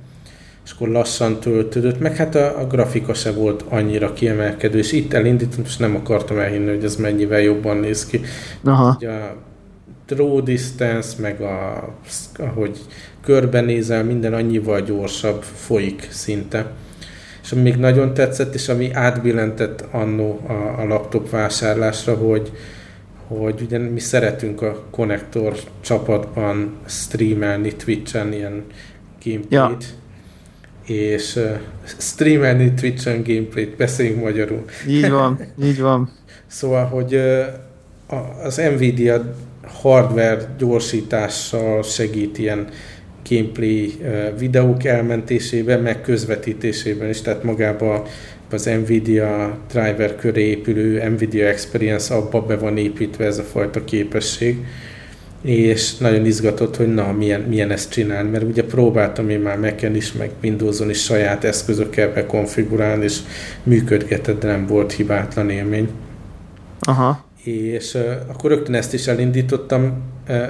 és akkor lassan töltődött, meg hát a, a grafika se volt annyira kiemelkedő, és itt elindítom, és nem akartam elhinni, hogy ez mennyivel jobban néz ki. Aha. Ugye a draw distance, meg a, ahogy körbenézel, minden annyival gyorsabb folyik szinte. És ami még nagyon tetszett, és ami átbillentett annó a, a laptop vásárlásra, hogy, hogy ugye mi szeretünk a konnektor csapatban streamelni Twitch-en ilyen gameplayt, ja és streamelni Twitch-en gameplayt, beszéljünk magyarul. Így van, így van. Szóval, hogy az Nvidia hardware gyorsítással segít ilyen gameplay videók elmentésében, meg közvetítésében is, tehát magába az Nvidia driver köré épülő Nvidia Experience abba be van építve ez a fajta képesség és nagyon izgatott, hogy na, milyen, milyen ezt csinálni, mert ugye próbáltam én már mac is, meg Windows-on is saját eszközökkel bekonfigurálni, és működgetett, de nem volt hibátlan élmény. Aha. És uh, akkor rögtön ezt is elindítottam, uh,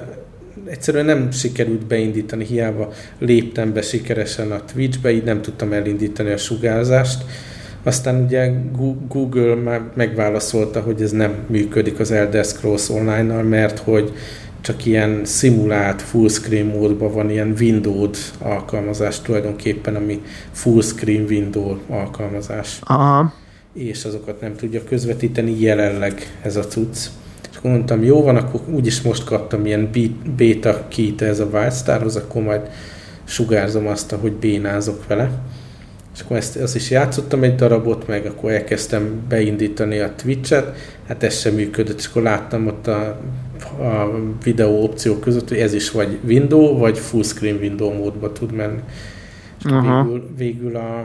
egyszerűen nem sikerült beindítani, hiába léptem be sikeresen a Twitch-be, így nem tudtam elindítani a sugárzást. Aztán ugye Google már megválaszolta, hogy ez nem működik az Elder Scrolls Online-nal, mert hogy csak ilyen szimulált fullscreen módban van ilyen Windows alkalmazás tulajdonképpen, ami fullscreen window alkalmazás. Aha. És azokat nem tudja közvetíteni jelenleg ez a cucc. És akkor mondtam, jó van, akkor úgyis most kaptam ilyen beta kit ez a Wildstarhoz, akkor majd sugárzom azt, hogy bénázok vele. És akkor ezt, azt is játszottam egy darabot, meg akkor elkezdtem beindítani a Twitch-et, hát ez sem működött, és akkor láttam ott a a videó opciók között, hogy ez is vagy window, vagy full screen window módba tud menni. És végül, végül a,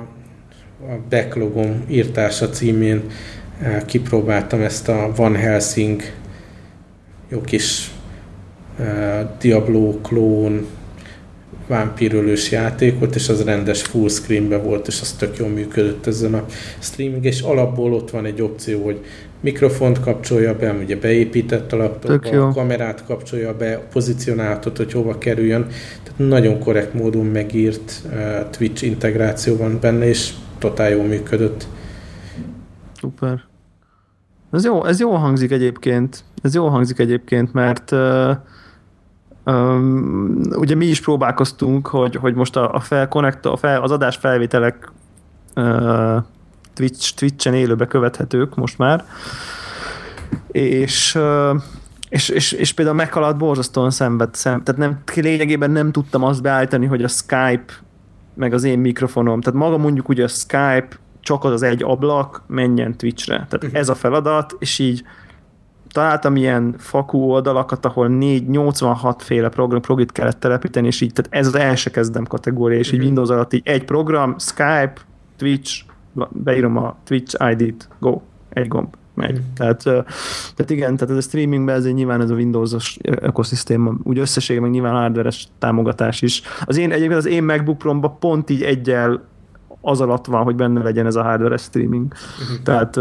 a backlogom írtása címén eh, kipróbáltam ezt a Van Helsing jó kis uh, Diablo klón vámpírölős játékot, és az rendes full screenbe volt, és az tök jól működött ezen a streaming, és alapból ott van egy opció, hogy mikrofont kapcsolja be, ugye beépített a laptopba, a kamerát kapcsolja be, pozícionáltat, hogy hova kerüljön. Tehát nagyon korrekt módon megírt uh, Twitch integráció van benne, és totál jól működött. Szuper. Ez jó, ez jó hangzik egyébként. Ez jó hangzik egyébként, mert uh, um, ugye mi is próbálkoztunk, hogy, hogy most a, a, fel, a fel, az adás felvételek uh, Twitch, Twitch-en élőbe követhetők most már, és, és, és, és például meghaladt borzasztóan szenved, szem, tehát nem, lényegében nem tudtam azt beállítani, hogy a Skype meg az én mikrofonom, tehát maga mondjuk ugye a Skype csak az az egy ablak menjen Twitchre. Tehát uh-huh. ez a feladat, és így találtam ilyen fakú oldalakat, ahol 486 féle program, programit kellett telepíteni, és így, tehát ez az első kezdem kategória, és uh-huh. így Windows alatt így egy program, Skype, Twitch, beírom a Twitch ID-t, go, egy gomb, megy. Mm. Tehát, tehát igen, tehát ez a streamingben ez nyilván ez a Windows-os ökoszisztéma, úgy összességében meg nyilván hardware-es támogatás is. Az én, egyébként az én MacBook Pro-ba pont így egyel az alatt van, hogy benne legyen ez a hardware streaming. Uh-huh. Tehát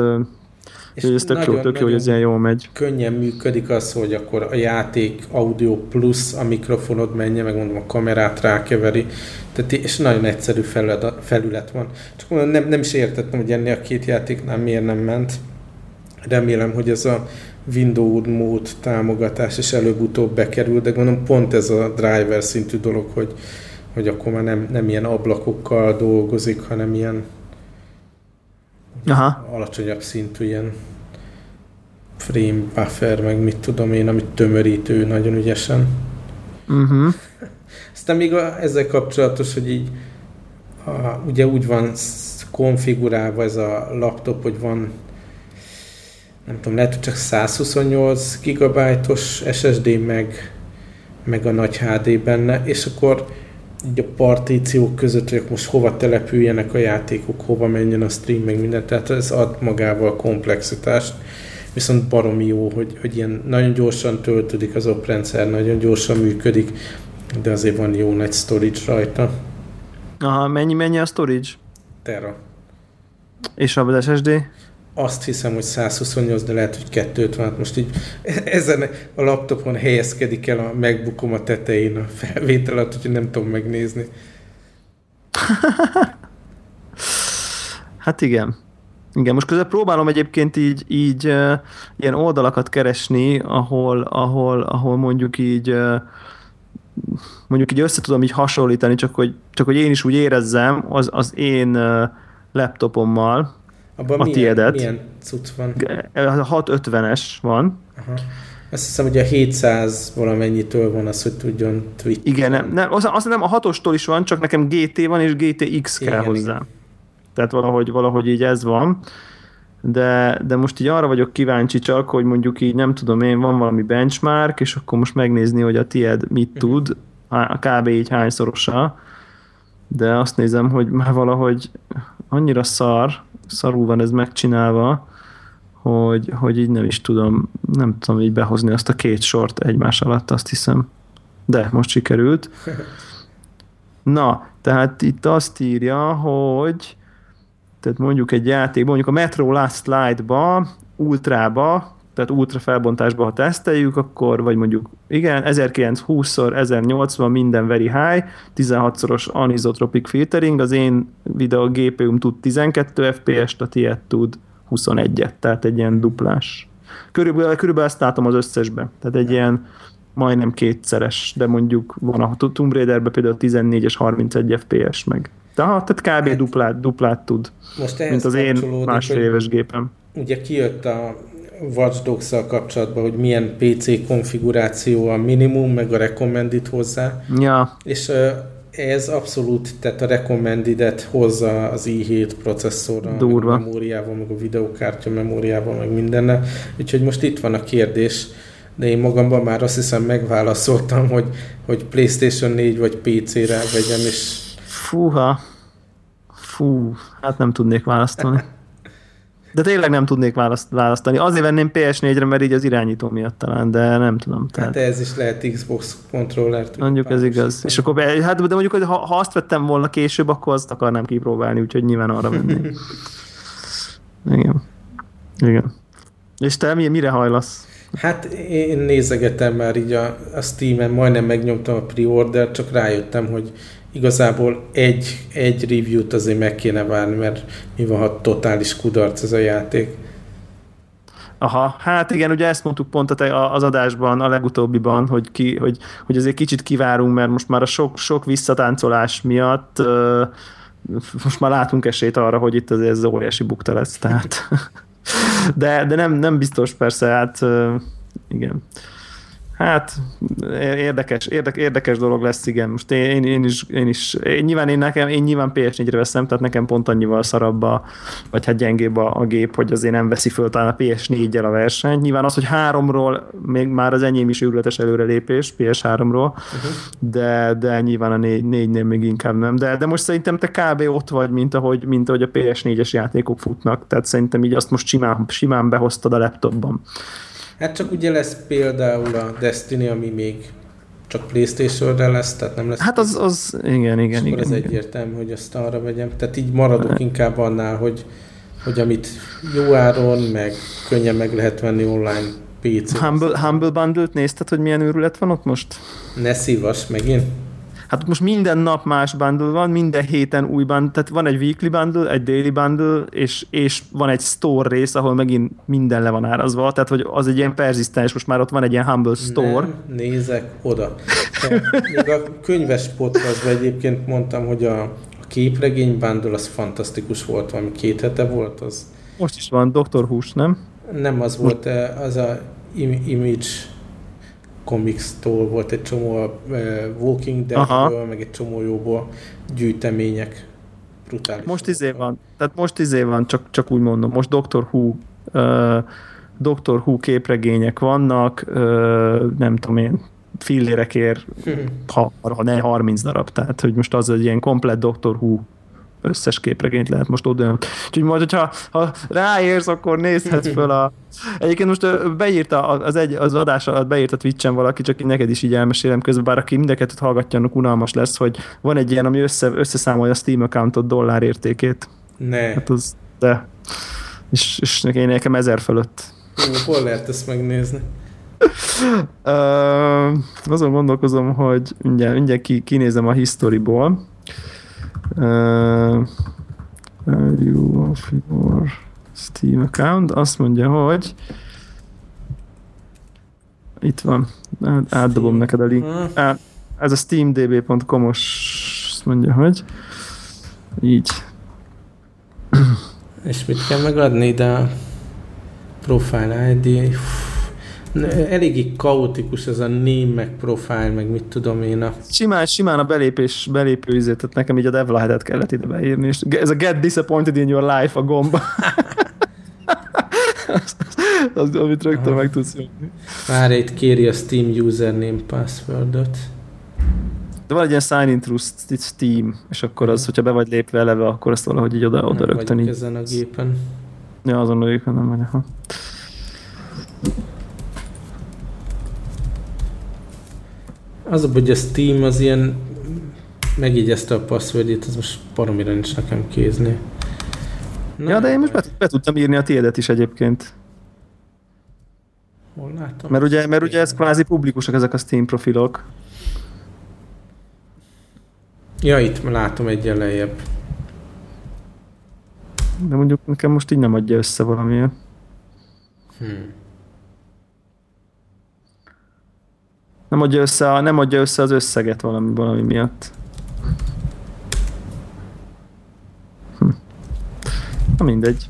és ez tök nagyon, jó, tök jó, hogy ez ilyen jól megy. Könnyen működik az, hogy akkor a játék audio plusz a mikrofonod menje, meg mondom a kamerát rákeveri, tehát, és nagyon egyszerű felület, felület van. Csak mondom, nem, nem is értettem, hogy ennél a két játéknál miért nem ment. Remélem, hogy ez a Windows mód támogatás is előbb-utóbb bekerül, de gondolom pont ez a driver szintű dolog, hogy, hogy akkor már nem, nem ilyen ablakokkal dolgozik, hanem ilyen Aha. alacsonyabb szintű ilyen frame buffer, meg mit tudom én, amit tömörítő nagyon ügyesen. Uh-huh. Aztán még a, ezzel kapcsolatos, hogy így a, ugye úgy van konfigurálva ez a laptop, hogy van nem tudom, lehet, hogy csak 128 gigabájtos SSD meg, meg a nagy HD benne, és akkor így a partíciók között, hogy most hova települjenek a játékok, hova menjen a stream, meg minden, tehát ez ad magával komplexitást, viszont baromi jó, hogy, hogy ilyen nagyon gyorsan töltődik az oprendszer, nagyon gyorsan működik, de azért van jó nagy storage rajta. Aha, mennyi, mennyi a storage? Terra. És a SSD? Azt hiszem, hogy 128, de lehet, hogy 250. Hát most így ezen a laptopon helyezkedik el a megbookom a tetején a felvétel alatt, úgyhogy nem tudom megnézni. hát igen. Igen, most közben próbálom egyébként így, így uh, ilyen oldalakat keresni, ahol, ahol, ahol mondjuk így uh, mondjuk így össze tudom így hasonlítani, csak hogy, csak hogy én is úgy érezzem az, az én uh, laptopommal, abban a milyen, tiédet. milyen cucc van? A 650-es van. Aha. Azt hiszem, hogy a 700 valamennyitől van az, hogy tudjon tweet. Igen, nem, nem, azt, azt nem a 6-ostól is van, csak nekem GT van, és GTX kell igen, hozzá. Igen. Tehát valahogy, valahogy így ez van. De, de most így arra vagyok kíváncsi csak, hogy mondjuk így nem tudom én, van valami benchmark, és akkor most megnézni, hogy a tied mit uh-huh. tud, a kb. így hányszorosa, de azt nézem, hogy már valahogy annyira szar, szarul van ez megcsinálva, hogy, hogy így nem is tudom, nem tudom így behozni azt a két sort egymás alatt, azt hiszem. De most sikerült. Na, tehát itt azt írja, hogy tehát mondjuk egy játék, mondjuk a Metro Last Light-ba, Ultrába, tehát ultra felbontásba, ha teszteljük, akkor, vagy mondjuk, igen, 1920x 1080 minden very high, 16-szoros anisotropic filtering, az én videó GPU-m tud 12 FPS-t, a tiéd tud 21-et, tehát egy ilyen duplás. Körülbelül, körülbelül ezt látom az összesbe, tehát egy ilyen majdnem kétszeres, de mondjuk van a Tomb Raiderben például 14 és 31 FPS meg. Tehát, tehát kb. duplát, duplát tud, Most mint az én másfél éves gépem. Ugye kijött a Watch dogs kapcsolatban, hogy milyen PC konfiguráció a minimum, meg a recommended hozzá. Ja. És ez abszolút, tehát a recommended hozza az i7 processzorra, Durva. meg a memóriával, meg a videokártya memóriával, meg mindenne. Úgyhogy most itt van a kérdés, de én magamban már azt hiszem megválaszoltam, hogy, hogy PlayStation 4 vagy PC-re vegyem, és... Fúha. Fú, hát nem tudnék választani. De tényleg nem tudnék választ, választani. Azért venném PS4-re, mert így az irányító miatt talán, de nem tudom. Tehát... Hát ez is lehet Xbox controller. Mondjuk ez igaz. És akkor, hát de mondjuk, hogy ha, ha azt vettem volna később, akkor azt akarnám kipróbálni, úgyhogy nyilván arra vennék. Igen. Igen. És te mire hajlasz? Hát én nézegetem már így a, a Steam-en, majdnem megnyomtam a pre-order, csak rájöttem, hogy igazából egy, egy review-t azért meg kéne várni, mert mi van, ha totális kudarc ez a játék. Aha, hát igen, ugye ezt mondtuk pont az adásban, a legutóbbiban, hogy, ki, hogy, hogy azért kicsit kivárunk, mert most már a sok, sok visszatáncolás miatt uh, most már látunk esélyt arra, hogy itt azért ez óriási bukta lesz, tehát de, de nem, nem biztos persze, hát uh, igen. Hát érdekes, érdekes, érdekes dolog lesz, igen. Most én, én is, én is én nyilván én, nekem, én nyilván PS4-re veszem, tehát nekem pont annyival szarabb a, vagy hát gyengébb a, a gép, hogy azért nem veszi föl talán a PS4-jel a versenyt. Nyilván az, hogy háromról még már az enyém is őrületes előrelépés PS3-ról, uh-huh. de, de nyilván a 4-nél még inkább nem. De, de most szerintem te kb. ott vagy, mint ahogy, mint ahogy a PS4-es játékok futnak, tehát szerintem így azt most simán, simán behoztad a laptopban. Hát csak ugye lesz például a Destiny, ami még csak Playstation-re lesz, tehát nem lesz... Hát az, az igen, igen, igen. az igen. egyértelmű, hogy azt arra vegyem. Tehát így maradok hát. inkább annál, hogy, hogy amit jó áron, meg könnyen meg lehet venni online PC. Humble, Humble Bundle-t nézted, hogy milyen őrület van ott most? Ne szívas megint. Hát most minden nap más bundle van, minden héten új bundle, tehát van egy weekly bundle, egy daily bundle, és, és van egy store rész, ahol megint minden le van árazva, tehát hogy az egy ilyen perzisztens, most már ott van egy ilyen humble store. Nem nézek oda. Még a könyves podcastban egyébként mondtam, hogy a, a képregény bundle az fantasztikus volt, valami két hete volt az. Most is van, Dr. Hús, nem? Nem az volt, az a Image Comics-tól volt egy csomó a Walking Dead-ből, meg egy csomó jóból gyűjtemények. Brutális. Most izé van, tehát most izé van, csak, csak úgy mondom, most Doctor Who uh, Doctor Who képregények vannak, uh, nem tudom én, fillérekért, ha, ha ne 30 darab, tehát hogy most az egy ilyen komplet Doctor Who összes képregényt lehet most oda. Úgyhogy majd, hogyha ha ráérsz, akkor nézhetsz föl a... Egyébként most beírta az, egy, az adás alatt beírt a Twitch-en valaki, csak én neked is így elmesélem közben, bár aki mindeket hallgatja, annak unalmas lesz, hogy van egy ilyen, ami össze, összeszámolja a Steam accountot dollár értékét. Ne. Hát az, de. És, és én nekem ezer fölött. Jó, hol lehet ezt megnézni? uh, azon gondolkozom, hogy mindjárt, mindjárt ki, kinézem a historyból. Uh, value of your Steam account. Azt mondja, hogy itt van. Átdobom neked a link. Á, ez a steamdb.com-os azt mondja, hogy így. És mit kell megadni ide a profile ID? Eléggé kaotikus ez a name, meg profile, meg mit tudom én a... Simán, simán a belépés, belépő izét, tehát nekem így a devlight kellett ide beírni, és ez a get disappointed in your life a gomba. az, az, amit rögtön Aha. meg tudsz jönni. Már itt kéri a Steam username passwordot. De van egy ilyen sign in through Steam, és akkor az, hogyha be vagy lépve eleve, akkor azt valahogy így oda, oda rögtön ezen a gépen. Ja, azon a gépen nem megy. Az a, hogy a Steam az ilyen megjegyezte a passwordjét, az most baromira nincs nekem kézni. Na, ja, de én most be, be tudtam írni a tiédet is egyébként. Hol látom? Mert ugye, mert ugye ez kvázi publikusak ezek a Steam profilok. Ja, itt látom egy lejjebb. De mondjuk nekem most így nem adja össze valamilyen. Hmm. Nem adja össze, a, nem adja össze az összeget valami, valami miatt. Hm. Na mindegy.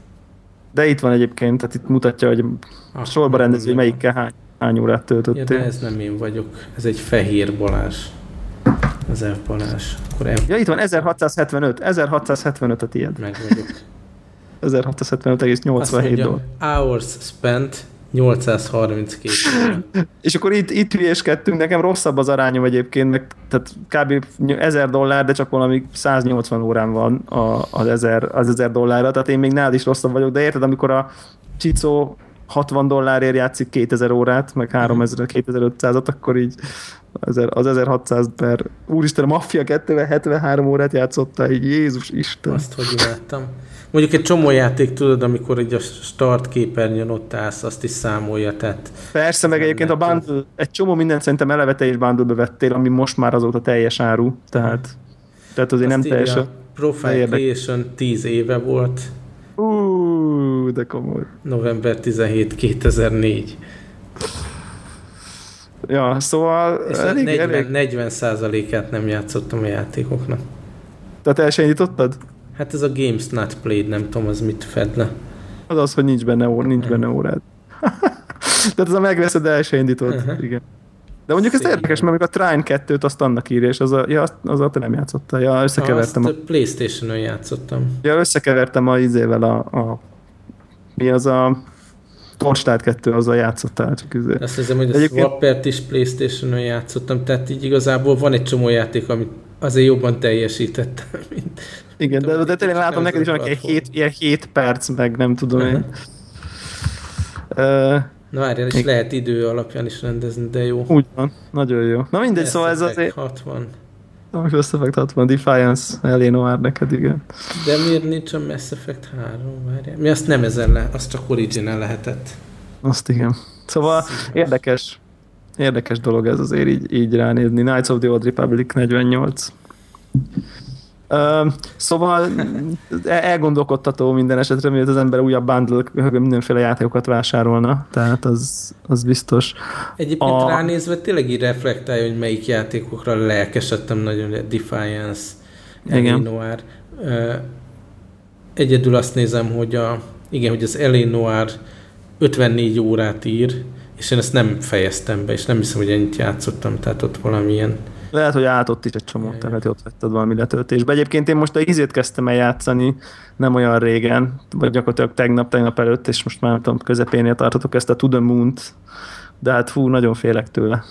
De itt van egyébként, tehát itt mutatja, hogy ah, sorba rendező, hogy melyikkel hány, hány órát töltöttél. Ja, de ez nem én vagyok. Ez egy fehér Balázs. Az F Balázs. Akkor F... Ja, itt van 1675. 1675 a tiéd. Meg vagyok. 1675,87 dollár. Hours spent 832 És akkor itt, itt hülyéskedtünk, nekem rosszabb az arányom egyébként, meg, tehát kb. 1000 dollár, de csak valami 180 órán van a, az, 1000, az 1000 dollárra, tehát én még nálad is rosszabb vagyok, de érted, amikor a Csicó 60 dollárért játszik 2000 órát, meg 3000 2500-at, akkor így az 1600 per... Úristen, a Mafia 2 73 órát játszotta, így Jézus Isten. Azt, hogy imádtam. Mondjuk egy csomó játék, tudod, amikor egy a start képernyőn ott állsz, azt is számolja, tehát... Persze, meg egyébként a bundle, egy csomó mindent szerintem eleve te is bundle vettél, ami most már azóta teljes áru, tehát, tehát azért azt nem teljesen... Profile Creation 10 éve volt. Ú, de komoly. November 17, 2004. Ja, szóval És elég, 40, elég... 40 százalékát nem játszottam a játékoknak. Tehát el sem Hát ez a Games Not Played, nem tudom, az mit fed le. Az az, hogy nincs benne, ó, nincs benne órád. Tehát az a megveszed, de el se indított. Uh-huh. Igen. De mondjuk ez érdekes, mert a Trine 2-t azt annak írja, és az a, ja, azt, az a te nem játszottál. Ja, összekevertem. Azt a Playstation-on játszottam. Ja, összekevertem a izével a, a mi az a Torstát 2, azzal játszottál. Csak izé. Azt hiszem, hogy a Egyébként... Swappert is Playstation-on játszottam, tehát így igazából van egy csomó játék, amit azért jobban teljesítettem, mint, igen, de, de tényleg látom neked is egy 7, ilyen 7 perc, meg nem tudom uh-huh. én. Uh, Na várjál, és lehet idő alapján is rendezni, de jó. Úgy van, nagyon jó. Na mindegy, szóval ez azért... 60. Most Mass Effect 60, Defiance, Eleanor neked, igen. De miért nincs a Mass Effect 3? Várjál. Mi azt nem ezen le, azt csak original lehetett. Azt igen. Szóval Szíves. érdekes, érdekes dolog ez azért így, így ránézni. Knights of the Old Republic 48. Uh, szóval elgondolkodtató minden esetre, miért az ember újabb bundle mindenféle játékokat vásárolna, tehát az, az biztos. Egyébként a... ránézve tényleg így reflektálja, hogy melyik játékokra lelkesedtem nagyon, Defiance. Uh, egyedül azt nézem, hogy a, igen, hogy az Noir 54 órát ír, és én ezt nem fejeztem be, és nem hiszem, hogy ennyit játszottam, tehát ott valamilyen lehet, hogy átott is egy csomó, tehát lehet, ott vetted valami letöltésbe. Egyébként én most a ízét kezdtem el játszani, nem olyan régen, vagy gyakorlatilag tegnap, tegnap előtt, és most már nem tudom, közepénél tartotok ezt a To the Moon-t, de hát fú, nagyon félek tőle.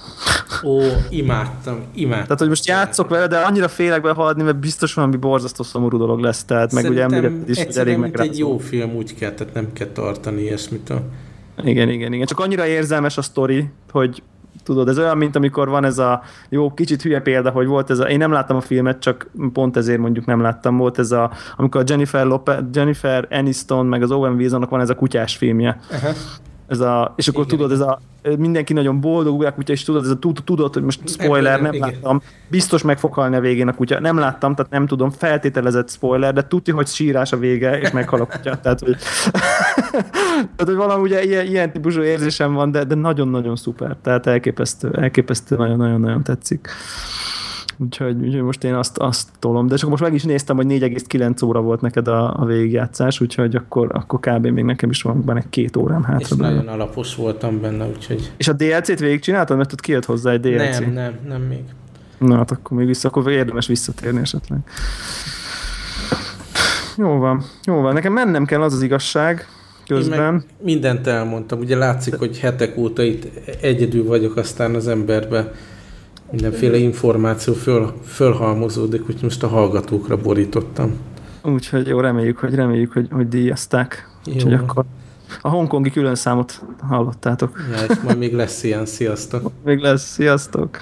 Ó, imádtam, imádtam. Tehát, hogy most játszok vele, de annyira félek behaladni, mert biztos valami borzasztó szomorú dolog lesz, tehát Szerintem meg ugye említett is, hogy elég meg egy jó film úgy kell, tehát nem kell tartani ilyesmit. Igen, igen, igen. Csak annyira érzelmes a sztori, hogy tudod, ez olyan, mint amikor van ez a jó, kicsit hülye példa, hogy volt ez a, én nem láttam a filmet, csak pont ezért mondjuk nem láttam, volt ez a, amikor Jennifer, Lope, Jennifer Aniston meg az Owen Wilsonnak van ez a kutyás filmje. Uh-huh ez a, és akkor igen. tudod, ez a, mindenki nagyon boldog, a kutya, és tudod, ez a tudod, hogy most spoiler, nem igen. láttam, biztos meg fog halni a végén a kutya. Nem láttam, tehát nem tudom, feltételezett spoiler, de tudja, hogy sírás a vége, és meghal a kutya. tehát, hogy, tehát, hogy valami ugye ilyen, ilyen típusú érzésem van, de, de nagyon-nagyon szuper. Tehát elképesztő, elképesztő, nagyon-nagyon-nagyon tetszik. Úgyhogy, úgyhogy most én azt, azt tolom. De csak most meg is néztem, hogy 4,9 óra volt neked a, a végigjátszás, úgyhogy akkor, akkor kb. még nekem is van benne két órám hátra. És benne. nagyon alapos voltam benne, úgyhogy... És a DLC-t végigcsináltad, mert ott kijött hozzá egy DLC? Nem, nem, nem még. Na hát akkor még vissza, akkor érdemes visszatérni esetleg. Jó van, jó van. Nekem mennem kell az az igazság, közben. mindent elmondtam. Ugye látszik, hogy hetek óta itt egyedül vagyok, aztán az emberbe mindenféle információ föl, fölhalmozódik, úgyhogy most a hallgatókra borítottam. Úgyhogy jó, reméljük, hogy reméljük, hogy, hogy díjazták. Úgyhogy akkor a hongkongi külön számot hallottátok. Ja, és majd még lesz ilyen, sziasztok! még lesz, sziasztok!